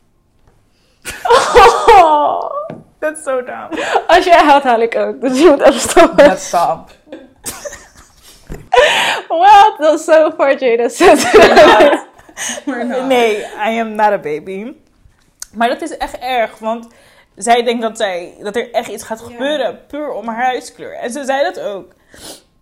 Oh, *laughs* *laughs* Dat is zo down. als jij huilt, huil ik ook. Dus je moet even stoppen. Let's stop. Well, dat is so far Jada *laughs* not. Nee, I am not a baby. Maar dat is echt erg, want zij denkt dat, zij, dat er echt iets gaat gebeuren, puur om haar huidskleur. En ze zei dat ook.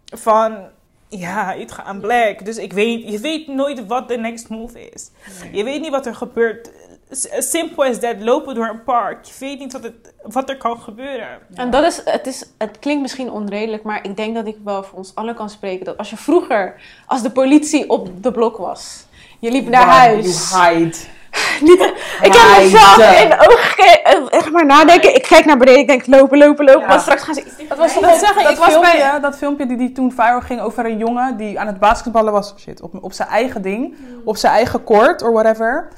Van, ja, it gaan black. Dus ik weet, je weet nooit wat de next move is. Je weet niet wat er gebeurt. S- Simple as that, lopen door een park. Je weet niet wat, het, wat er kan gebeuren. En dat is het, is, het klinkt misschien onredelijk, maar ik denk dat ik wel voor ons allen kan spreken. Dat als je vroeger, als de politie op de blok was, je liep naar huis. You hide. *laughs* Niet, ik heb mezelf in de ogen gekeken. Echt maar nadenken. Ik kijk naar beneden. Ik denk lopen, lopen, lopen. Ja. Want straks gaan ze iets Dat was, Dat zeggen, dat ik was filmpje- bij, dat filmpje die, die toen viral ging over een jongen die aan het basketballen was. Shit, op, op zijn eigen ding. Op zijn eigen court or whatever.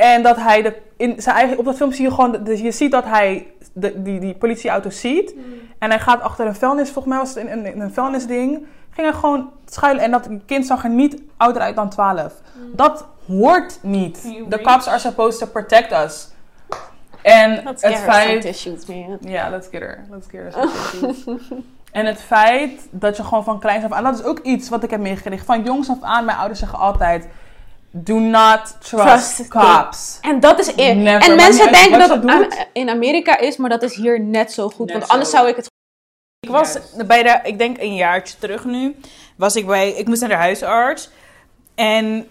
En dat hij de, in zijn eigen, op dat filmpje zie je gewoon, dus je ziet dat hij de, die, die politieauto ziet. En hij gaat achter een vuilnis, volgens mij was het een, een, een vuilnisding. Ging hij gewoon schuilen en dat kind zag er niet ouder uit dan 12. Dat hoort niet. The cops are supposed to protect us. En Let's het feit... tissues, man. Ja, let's get her. Let's get her some tissues. En het feit dat je gewoon van kleins af aan... Dat is ook iets wat ik heb meegekregen. Van jongs af aan, mijn ouders zeggen altijd... Do not trust, Trust cops. En dat is eer. Never. En mensen denken dat het in Amerika is, maar dat is hier net zo goed. Net want anders zo. zou ik het Ik was bij de, ik denk een jaartje terug nu, was ik bij, ik moest naar de huisarts. En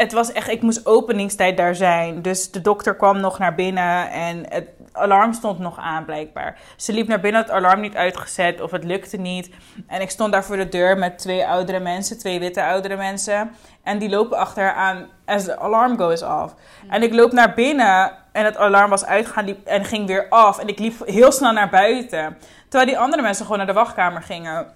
het was echt, ik moest openingstijd daar zijn. Dus de dokter kwam nog naar binnen en het alarm stond nog aan blijkbaar. Ze liep naar binnen, het alarm niet uitgezet of het lukte niet. En ik stond daar voor de deur met twee oudere mensen, twee witte oudere mensen. En die lopen achter haar aan as the alarm goes off. En ik loop naar binnen en het alarm was uitgegaan liep, en ging weer af. En ik liep heel snel naar buiten. Terwijl die andere mensen gewoon naar de wachtkamer gingen.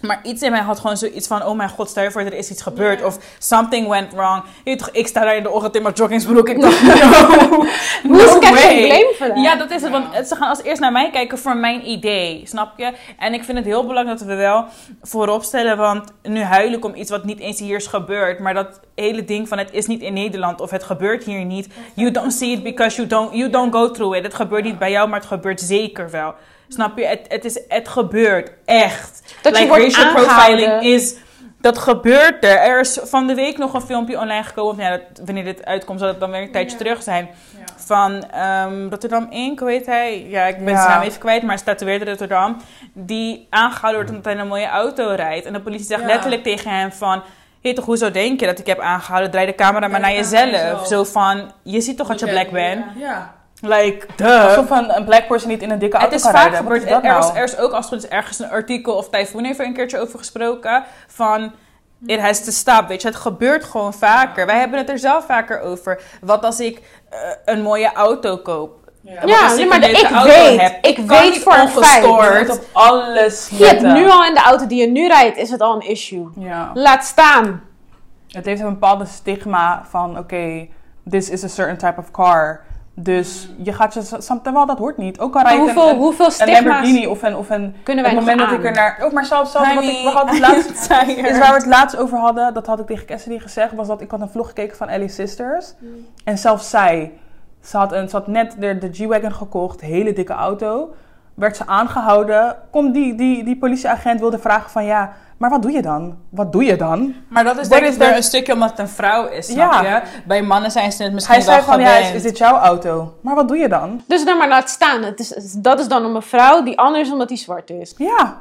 Maar iets in mij had gewoon zoiets van: oh mijn god, stel je voor, er is iets gebeurd. Of something went wrong. Je toch, ik sta daar in de ochtend in mijn joggingsbroek. Ik dacht: *laughs* no, way. Ja, dat is het. Want ze gaan als eerst naar mij kijken voor mijn idee. Snap je? En ik vind het heel belangrijk dat we wel voorop stellen. Want nu huil ik om iets wat niet eens hier is gebeurd. Maar dat hele ding van het is niet in Nederland of het gebeurt hier niet. You don't see it because you don't, you don't go through it. Het gebeurt niet bij jou, maar het gebeurt zeker wel. Snap je? Het, het, is, het gebeurt echt. Dat je like, wordt racial aangehouden. profiling is... Dat gebeurt er. Er is van de week nog een filmpje online gekomen. of Ja, dat, wanneer dit uitkomt, zal het dan weer een tijdje terug zijn. Van ehm, Rotterdam Inc., hoe heet hij? Ja, ik ben Ja. zijn naam even kwijt, maar hij statueerde Rotterdam. Die aangehouden wordt omdat hij een mooie auto rijdt. En de politie zegt Ja. letterlijk tegen hem van... Hé, toch, hoezo denk je dat ik heb aangehouden? Draai de camera maar naar jezelf. Zo van, je ziet toch dat je black bent? Ja. Like, duh. Alsof een, een black person niet in een dikke Het auto is kan vaak rijden. Gebeurd. is er, was, nou? er is ook als het goed is ergens een artikel of Typhoon heeft er een keertje over gesproken. Van it has to stop. Weet je, het gebeurt gewoon vaker. Wij hebben het er zelf vaker over. Wat als ik eh, een mooie auto koop? Ja. Nee, maar ik auto weet, heb? ik weet voor een feit. Op alles Je hebt nu al in de auto die je nu rijdt, is het al een issue. Ja. Laat staan. Het heeft een bepaalde stigma van, oké, this is a certain type of car. Dus je gaat je, terwijl dat hoort niet. Ook al rijdt hoeveel, een, hoeveel een Lamborghini of een, of een kunnen op wij het nog moment aan? dat ik er naar... Ook maar zelfs, zelfs wat ik, we hadden het *laughs* laatst, Tired. is waar we het laatst over hadden, dat had ik tegen Cassidy gezegd, was dat ik had een vlog gekeken van Ellie Sisters. En zelfs zij, ze had, een, ze had net de, de G-Wagon gekocht, hele dikke auto. Werd ze aangehouden. Komt die, die, die politieagent wilde vragen van ja, maar wat doe je dan? Wat doe je dan? Maar dat is denk ik weer een stukje omdat het een vrouw is, snap Ja. je? Bij mannen zijn ze het misschien Hij zei wel van ja, is, is dit jouw auto? Maar wat doe je dan? Dus dan maar laat staan. Het is, dat is dan om een vrouw die anders omdat hij zwart is. Ja,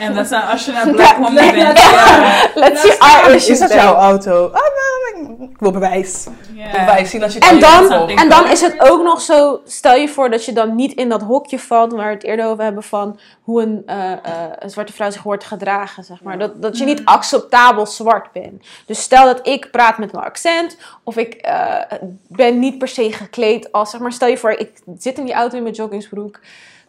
En dat zijn, als je naar *laughs* Black Woman bent, ja. Let's see our issues is dat jouw auto? Ah, nou, ik wil bewijs. Bewijs zien als je En dan, en dan is het ook nog zo, stel je voor dat je dan niet in dat hokje valt waar we het eerder over hebben van hoe een, eh, eh, een zwarte vrouw zich hoort gedragen, zeg maar. Dat, dat je niet acceptabel zwart bent. Dus stel dat ik praat met een accent of ik eh, ben niet per se gekleed als, zeg maar, stel je voor ik zit in die auto in mijn joggingsbroek.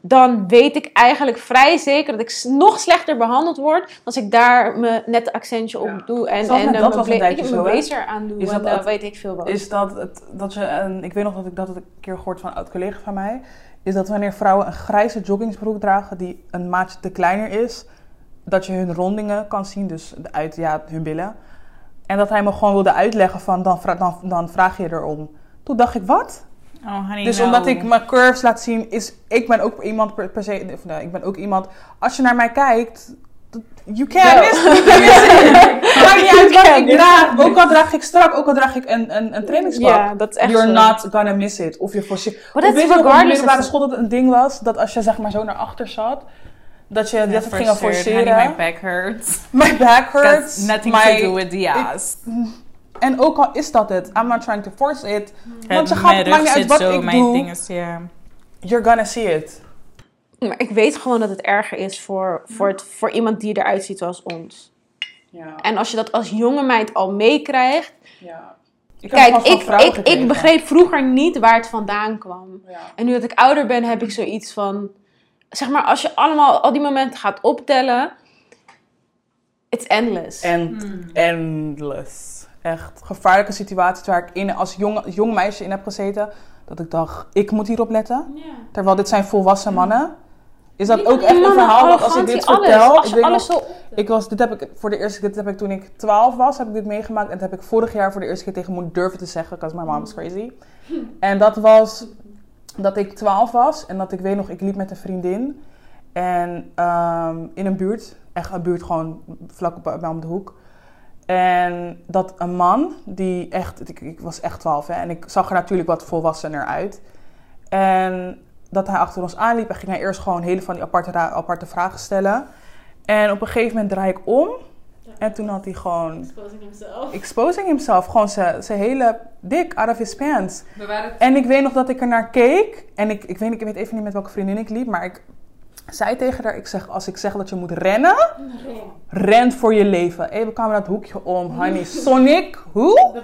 Dan weet ik eigenlijk vrij zeker dat ik nog slechter behandeld word als ik daar mijn nette accentje op Ja. doe en, Zelfs en eh, dat mijn was een bla- tijdje ik zo, blazer aandoe Is en dat- eh, weet ik veel wat. is dat, het, dat je, een, ik weet nog dat ik dat een keer gehoord van een oud collega van mij, is dat wanneer vrouwen een grijze joggingsbroek dragen die een maatje te kleiner is, dat je hun rondingen kan zien, dus uit ja, hun billen. En dat hij me gewoon wilde uitleggen van dan, dan, dan vraag je erom. Toen dacht ik, wat? Oh, honey, Dus no. omdat ik mijn curves laat zien, is ik ben ook iemand per, per se, of nee, ik ben ook iemand. Als je naar mij kijkt, You can't miss, you can't miss. Maakt niet uit wat ik draag. Ook al draag ik strak, ook al draag ik een, een, een trainingspak. Ja, dat is echt You're zo. not gonna miss it. Of je voor that's weet je nog op de middelbare school dat het een ding was? Dat als je zeg maar zo naar achter zat, dat je dat het ging Honey, forceren. my back hurts. My back That's hurts. nothing my- to do with the ass. En ook al is dat het, I'm not trying to force it. Want je Het- gaat, het maakt niet uit wat zo, ik mijn doe, you're gonna see it. Maar ik weet gewoon dat het erger is voor, voor, het, voor iemand die eruit ziet zoals ons. Ja, En als je dat als jonge meid al meekrijgt. ja. Kijk, ik, ik, ik begreep vroeger niet waar het vandaan kwam. Ja. En nu dat ik ouder ben, heb ik zoiets van. Zeg maar, als je allemaal al die momenten gaat optellen. It's endless. And endless. Echt gevaarlijke situaties waar ik in, als jong, jong meisje in heb gezeten. Dat ik dacht, ik moet hierop letten. Terwijl dit zijn volwassen mannen. Is dat ook echt een verhaal dat als ik dit vertel... Ik weet alles nog- zo. Ik was, dit heb ik voor de eerste dit heb ik toen ik 12 was, heb ik dit meegemaakt. En dat heb ik vorig jaar voor de eerste keer tegen moeder durven te zeggen, because my mom is crazy. *laughs* En dat was dat ik 12 was en dat ik weet nog, ik liep met een vriendin. En ehm, in een buurt, echt een buurt gewoon vlak bij om de hoek. En dat een man, die echt, ik, ik was echt 12 hè, en ik zag er natuurlijk wat volwassener uit. En dat hij achter ons aanliep en ging hij eerst gewoon hele van die aparte, aparte vragen stellen. En op een gegeven moment draai ik om. En toen had hij gewoon exposing himself. Gewoon zijn zijn hele dik out of his pants. We waren En ik weet nog dat ik er naar keek. En ik, ik, weet, ik weet even niet met welke vriendin ik liep. Maar ik zei tegen haar, ik zeg, als ik zeg dat je moet rennen, ren voor je leven. We kwamen dat hoekje om, honey. *laughs* Sonic, hoe?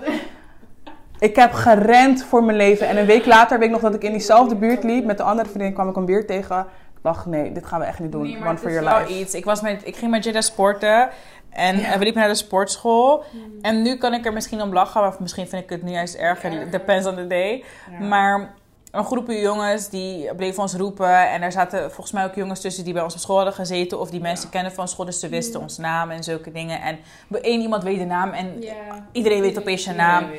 Ik heb gerend voor mijn leven. En een week later weet ik nog dat ik in diezelfde buurt liep. Met de andere vriendin kwam ik hem weer tegen. Ik dacht, nee, dit gaan we echt niet doen. Nee, One for your life. iets. Ik, was met, ik ging met Jada sporten en we liepen naar de sportschool. En nu kan ik er misschien om lachen, of misschien vind ik het nu juist erger. Depends on the day. Maar een groepje jongens die bleven ons roepen. En er zaten volgens mij ook jongens tussen die bij ons op school hadden gezeten. Of die mensen kennen van school, dus ze wisten ons naam en zulke dingen. En één iemand weet de naam en iedereen weet opeens je naam.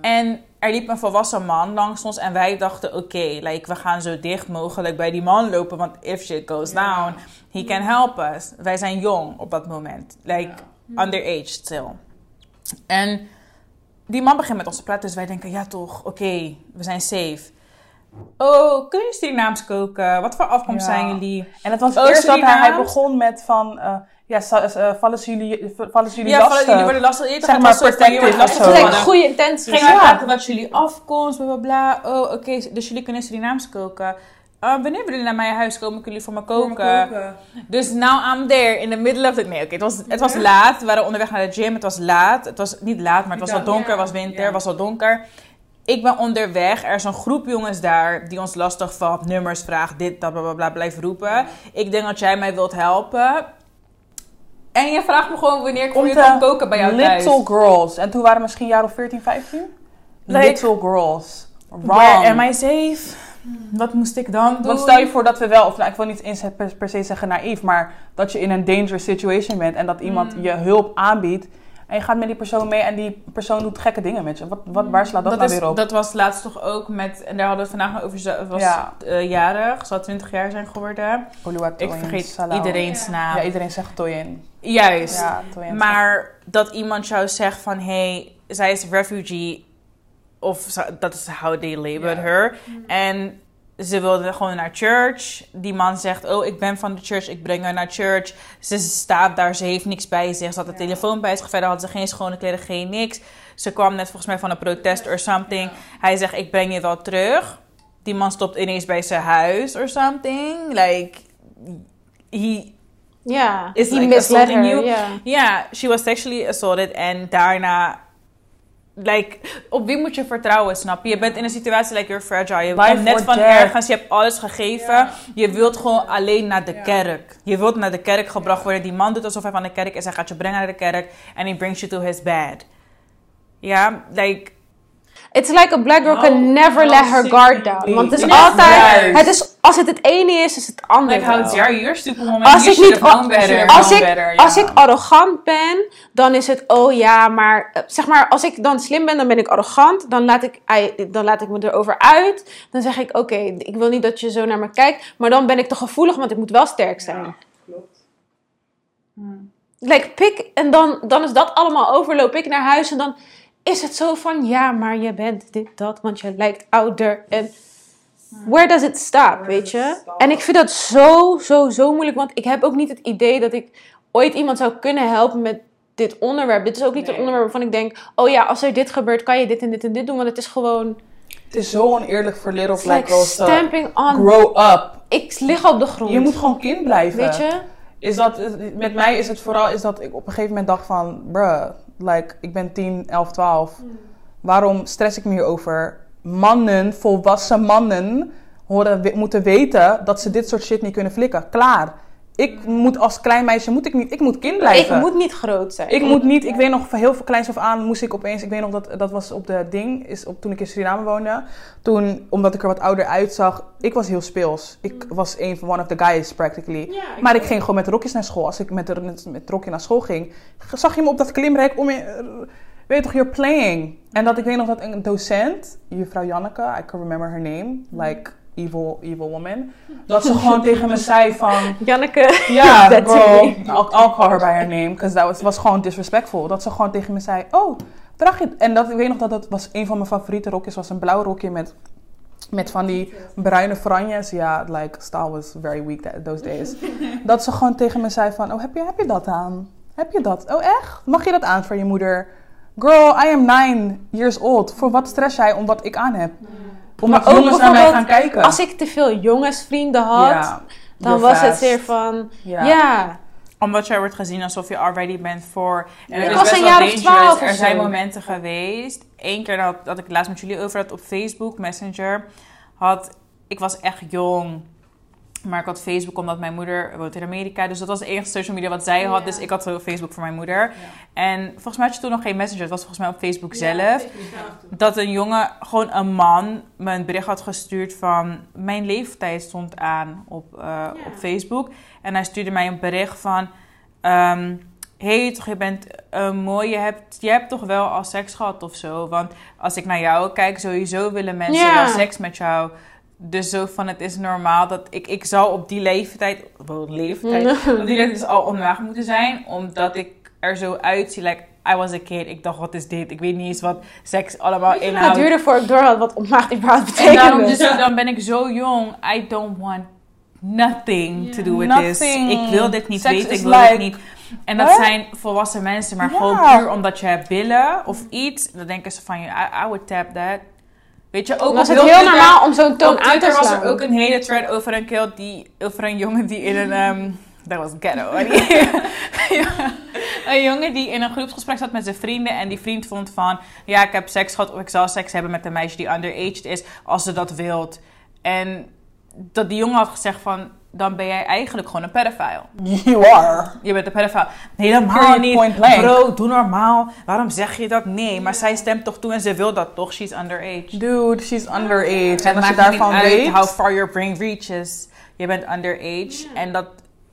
En er liep een volwassen man langs ons en wij dachten, oké, like, we gaan zo dicht mogelijk bij die man lopen, want if shit goes down, he can help us. Wij zijn jong op dat moment, like underage still. En die man begint met ons te praten, dus wij denken, ja toch, oké, we zijn safe. Oh, kunnen jullie Surinaams koken? Wat voor afkomst Ja. zijn jullie? En het was Oh, eerst dat hij, begon met van... eh, ja, sa- eh, vallen ze jullie, vallen ze jullie Ja, vallen- jullie worden lastig. Je Zeg maar je wordt protective lastig of zo. goede intenties. Ging wij Ja. praten wat jullie afkomst, bla bla bla. Oh, oké, dus jullie kunnen Surinaams koken. Uh, wanneer willen jullie naar mijn huis komen? Kunnen jullie voor me koken? Dus now I'm there in the middle of the... Nee, oké, het, was, het was laat. We waren onderweg naar de gym. Het was laat. Het was niet laat, maar het was al donker. Het was winter, het was al donker. Ik ben onderweg. Er is een groep jongens daar die ons lastig valt. Nummers vraagt, dit, dat, bla bla bla. Blijf roepen. Ik denk dat jij mij wilt helpen. En je vraagt me gewoon wanneer ik voor je kan eh, koken bij jou thuis. Little girls. En toen waren we misschien jaar of 14, 15? Like- little girls. Wrong. Where am I safe? Wat moest ik dan doen? Want stel je voor dat we wel, of nou, ik wil niet eens per, per se zeggen naïef, maar dat je in een dangerous situation bent en dat iemand Mm. je hulp aanbiedt en je gaat met die persoon mee en die persoon doet gekke dingen met je. Wat, wat, waar slaat dat, dat, nou is, weer op? dat was laatst toch ook met, en daar hadden we het vandaag over, ze was Ja. eh, jarig, zal 20 jaar zijn geworden. Ik vergeet Salau. iedereen's naam. Ja, iedereen zegt Toyin. Juist. Ja, Toyin. Maar dat iemand jou zegt van, hey, zij is refugee, of dat is how they labeled her. En ze wilde gewoon naar church. Die man zegt, oh, ik ben van de church, ik breng haar naar church. Ze staat daar, ze heeft niks bij zich. Ze had de telefoon bij zich, verder had ze geen schone kleren, geen niks. Ze kwam net volgens mij van een protest or something. Hij zegt, ik breng je wel terug. Die man stopt ineens bij zijn huis or something. Like, he Ja, Is die like misled you? ja. Ja, she was sexually assaulted en daarna... Like, op wie moet je vertrouwen, snap je? Je bent in een situatie like you're fragile. Je komt net van death. ergens, je hebt alles gegeven. Je wilt gewoon alleen naar de kerk. Je wilt naar de kerk gebracht worden. Die man doet alsof hij van de kerk is. Hij gaat je brengen naar de kerk. En he brings you to his bed. Ja, like... It's like a black girl can never let her guard down. Want het is Ja, altijd, het is, als het het ene is, is het andere. Like, how wel. dare you? You're stupid woman. Als You ik niet, better. als known ik, better, als ik arrogant ben, dan is het, oh ja, maar zeg maar, als ik dan slim ben, dan ben ik arrogant. Dan laat ik, dan laat ik me erover uit. Dan zeg ik, oké, ik wil niet dat je zo naar me kijkt, maar dan ben ik te gevoelig, want ik moet wel sterk zijn. Like, pik, en dan, dan is dat allemaal over. Loop ik naar huis en dan is het zo van... Ja, maar je bent dit, dat, want je lijkt ouder. En where does it stop, weet je? En ik vind dat zo, zo, zo moeilijk. Want ik heb ook niet het idee dat ik ooit iemand zou kunnen helpen met dit onderwerp. Dit is ook niet een onderwerp waarvan ik denk... Oh ja, als er dit gebeurt, kan je dit en dit en dit doen. Want het is gewoon... Het is zo oneerlijk voor little black like girls stamping on... grow up. Ik lig op de grond. Je moet gewoon kind blijven. Weet je? Is dat, met mij is het vooral is dat ik op een gegeven moment dacht van... Bruh, like, ik ben 10, 11, 12. Waarom stress ik me hierover? Mannen, volwassen mannen, horen, moeten weten dat ze dit soort shit niet kunnen flikken. Klaar. Ik moet als klein meisje, moet ik niet, ik moet kind blijven. Ik moet niet groot zijn. Ik moet niet, ik weet nog van heel veel kleins af aan moest ik opeens, ik weet nog dat dat was op de ding, is op, toen ik in Suriname woonde. Toen, omdat ik er wat ouder uitzag, ik was heel speels. Ik was een van one of the guys practically. maar ik ging gewoon met rokjes naar school. Als ik met, met, met rokje naar school ging, zag je me op dat klimrek om je, weet je toch, you're playing. En dat ik weet nog dat een docent, juffrouw Janneke, I can remember her name, like evil, evil woman. *laughs* Dat ze gewoon tegen me zei van, Janneke. *laughs* ja, *laughs* That's girl. I'll, I'll call her by her name. Because dat was, was gewoon disrespectful. Dat ze gewoon tegen me zei, oh, draag je... En dat, ik weet nog dat dat was een van mijn favoriete rokjes. was een blauw rokje met, met van die bruine franjes. Ja, like, style was very weak that, those days. dat ze gewoon tegen me zei van, oh, heb je, heb je dat aan? Heb je dat? Oh, echt? Mag je dat aan voor je moeder? Girl, I am nine years old. Voor wat stress jij om wat ik aan heb? Omdat Maar ook jongens naar mij gaan kijken. Als ik te veel jongensvrienden had, Ja, dan was het zeer van... Ja. Ja. Omdat jij wordt gezien alsof je already bent voor. En Ja. het Ik was een jaar of dangerous. 12 of Er zijn momenten geweest. Eén keer dat, dat ik het laatst met jullie over had op Facebook Messenger. Had, ik was echt jong. Maar ik had Facebook omdat mijn moeder woont in Amerika. Dus dat was de enige social media wat zij had. Dus ik had Facebook voor mijn moeder. En volgens mij had je toen nog geen Messenger. Het was volgens mij op Facebook zelf. Dat een jongen, gewoon een man, me een bericht had gestuurd van... Mijn leeftijd stond aan op, eh, op Facebook. En hij stuurde mij een bericht van... ehm, hey, toch, je bent eh, mooi. Je hebt, je hebt toch wel al seks gehad of zo? Want als ik naar jou kijk, sowieso willen mensen wel seks met jou. Dus zo van, het is normaal dat ik... Ik zou op die leeftijd... Wel, leeftijd... *laughs* op die leeftijd dus al onwaag moeten zijn. Omdat ik er zo uitzie. Like, I was a kid. Ik dacht, wat is dit? Ik weet niet eens wat seks allemaal Het inhoudt. duurde voor ik door had wat ontmaagd überhaupt En betekende. daarom dus dan ben ik zo jong. I don't want nothing to do with this. Ik wil dit niet Sex weten. Ik wil like- dit niet. En dat What? zijn volwassen mensen, maar gewoon puur omdat je hebt billen of iets. Dan denken ze van, I, I would tap that. Weet je, ook was het heel heel Twitter- normaal om zo'n toon aan te Twitter was slaan. er ook een hele thread over een kill die, over een jongen die in een, ehm, dat was ghetto. *laughs* Een jongen die in een groepsgesprek zat met zijn vrienden en die vriend vond van, ja, ik heb seks gehad of ik zal seks hebben met een meisje die underaged is, als ze dat wilt. En dat die jongen had gezegd van, dan ben jij eigenlijk gewoon een pedophile. You are. Je bent een pedophile. Helemaal niet. point blank. Bro, doe normaal. Waarom zeg je dat? Nee, maar zij stemt toch toe en ze wil dat toch? She's underage. Dude, she's underage. Het En als je daarvan uit weet... how far your brain reaches. Je bent underage. En dat...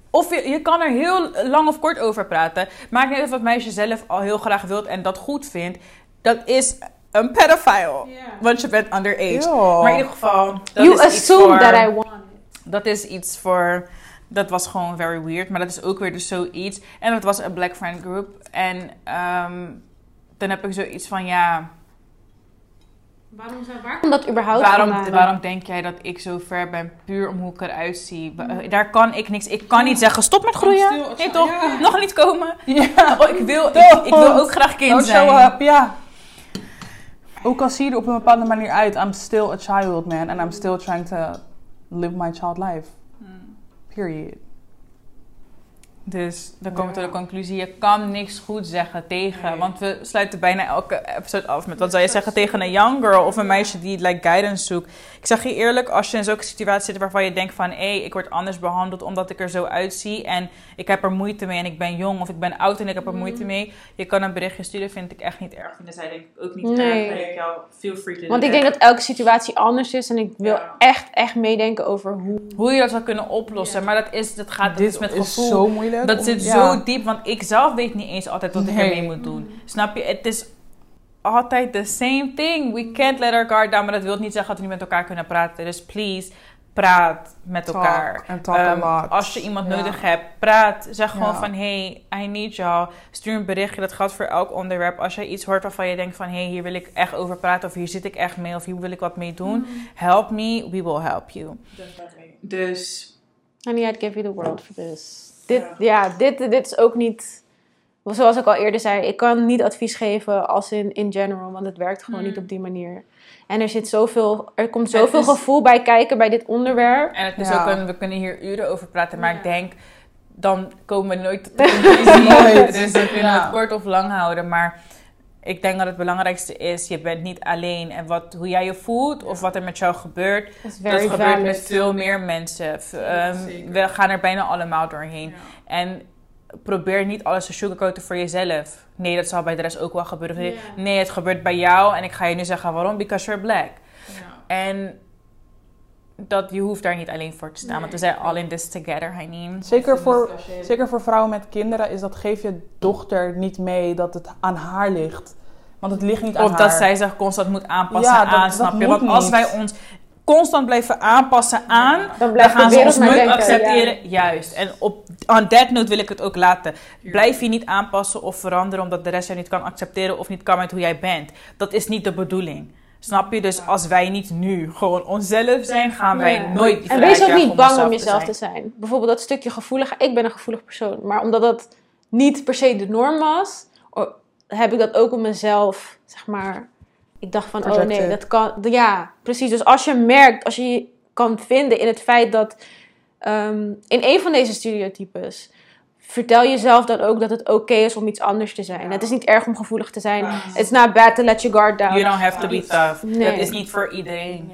Of je, je kan er heel lang of kort over praten. Maakt niet uit wat meisje zelf al heel graag wilt en dat goed vindt. Dat is een pedophile. Want je bent underage. Ew. Maar in ieder geval... Dat You assume that I want. Dat is iets voor. Dat was gewoon very weird. Maar dat is ook weer dus zoiets. En dat was een Black Friend group. En ehm, dan heb ik zoiets van ja. Waarom zou waar komt dat überhaupt Waarom, vandaan? waarom denk jij dat ik zo ver ben? Puur om hoe ik eruit zie. Eh, Daar kan ik niks. Ik kan niet zeggen stop met groeien. stil, Nee toch? Nog niet komen. *laughs* Ja. Oh, ik, wil, ik, ik wil ook graag kind Don't zijn. ja. Ook al zie je er op een bepaalde manier uit, I'm still a child, man. And I'm still trying to live my child life. Mm. Period. Dus dan komen we tot de conclusie: je kan niks goed zeggen tegen. Want we sluiten bijna elke episode af met wat zou je zeggen tegen een young girl of een meisje die like, guidance zoekt. Ik zeg je eerlijk, als je in zulke situatie zit waarvan je denkt van hé, ik word anders behandeld omdat ik er zo uitzie en ik heb er moeite mee en ik ben jong of ik ben oud en ik heb er moeite mee. Je kan een berichtje sturen, vind ik echt niet erg. Vinden zij denk ik ook niet Nee. erg. Ben ik jou feel free to do Want ik denk dat elke situatie anders is en ik wil Ja. echt, echt meedenken over hoe. Hoe je dat zou kunnen oplossen, maar dat, is, dat gaat dat is met is gevoel. zo moeilijk. Dat om- zit ja. zo diep, want ik zelf weet niet eens altijd wat ik ermee moet doen. Snap je? Het is altijd the same thing. We can't let our guard down, maar dat wil niet zeggen dat we niet met elkaar kunnen praten. Dus please, praat met Talk elkaar. and talk a Um, lot. Als je iemand Ja. nodig hebt, praat. Zeg gewoon Ja. van, hey, I need y'all. Stuur een berichtje, dat geldt voor elk onderwerp. Als jij iets hoort waarvan je denkt van, hey, hier wil ik echt over praten. Of hier zit ik echt mee. Of hier wil ik wat mee doen. Help me, we will help you. Dus... Honey, I'd give you the world for this. Dit, ja, dit, dit is ook niet... Zoals ik al eerder zei, ik kan niet advies geven als in, in general, want het werkt gewoon niet op die manier. En er zit zoveel, er komt zoveel is- gevoel bij kijken bij dit onderwerp. En het is Ja. ook een, we kunnen hier uren over praten, maar ik denk, dan komen we nooit *laughs* tot de conclusie. Dus we kunnen Ja. het kort of lang houden. Maar ik denk dat het belangrijkste is, je bent niet alleen. En wat, hoe jij je voelt of wat er met jou gebeurt, Dat gebeurt valid. met veel meer mensen. Ehm, we gaan er bijna allemaal doorheen. En probeer niet alles te sugarcoaten voor jezelf. Nee, dat zal bij de rest ook wel gebeuren. Nee, het gebeurt bij jou en ik ga je nu zeggen waarom. Because you're black. En dat, je hoeft daar niet alleen voor te staan. Want we zijn all in this together, honey. Zeker voor, zeker voor vrouwen met kinderen is dat geef je dochter niet mee dat het aan haar ligt. Want het ligt niet aan Of dat haar. zij zich constant moet aanpassen Ja, dat- aan, dat snap je? moet Want als niet. wij ons constant blijven aanpassen aan... Dan Dan gaan ze ons nooit denken. accepteren. ja. Juist. En op on that note wil ik het ook laten. Blijf je niet aanpassen of veranderen omdat de rest jou niet kan accepteren of niet kan met hoe jij bent. Dat is niet de bedoeling. Snap je? Dus als wij niet nu gewoon onszelf zijn, gaan wij Ja. nooit die En wees ook niet bang om jezelf te zijn. Bijvoorbeeld dat stukje gevoelig. Ik ben een gevoelig persoon. Maar omdat dat niet per se de norm was, heb ik dat ook op mezelf, zeg maar. Ik dacht van, oh nee, dat kan. Ja, precies. Dus als je merkt, als je je kan vinden in het feit dat ehm, in een van deze stereotypes. Vertel jezelf dan ook dat het oké is om iets anders te zijn. Het is niet erg om gevoelig te zijn. It's not bad to let your guard down. You don't have to be tough. Nee. Dat is niet voor iedereen.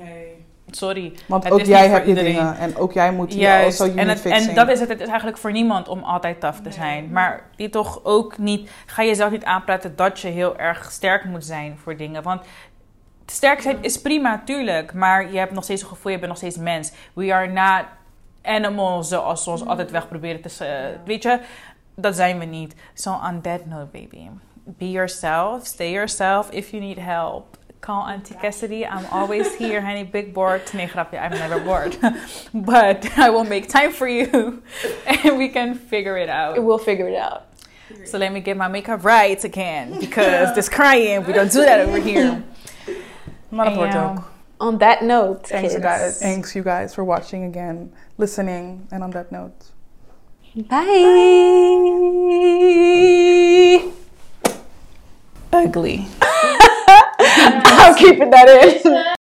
Sorry. Want Het ook is jij hebt je dingen en ook jij moet Juist. also En, het, fixing. en dat is het. Het is eigenlijk voor niemand om altijd tough te zijn. Maar die toch ook niet... Ga jezelf niet aanpraten dat je heel erg sterk moet zijn voor dingen. Want sterk zijn is prima, tuurlijk. Maar je hebt nog steeds een gevoel, je bent nog steeds mens. We are not animals zoals ze ons altijd weg proberen te... eh, weet je? Dat zijn we niet. So on that note, baby. Be yourself. Stay yourself if you need help. Call Auntie Cassidy. I'm always here, honey. Big bored. Nee. I'm never bored. *laughs* but I will make time for you. *laughs* and we can figure it out. We'll figure it out. So let me get my makeup right again. Because this crying, we don't do that over here. maar dat En wordt On that note, Thanks, kids. guys. Thanks you guys for watching again, listening, and on that note. Bye. Ugly. *laughs* I'm keeping that in.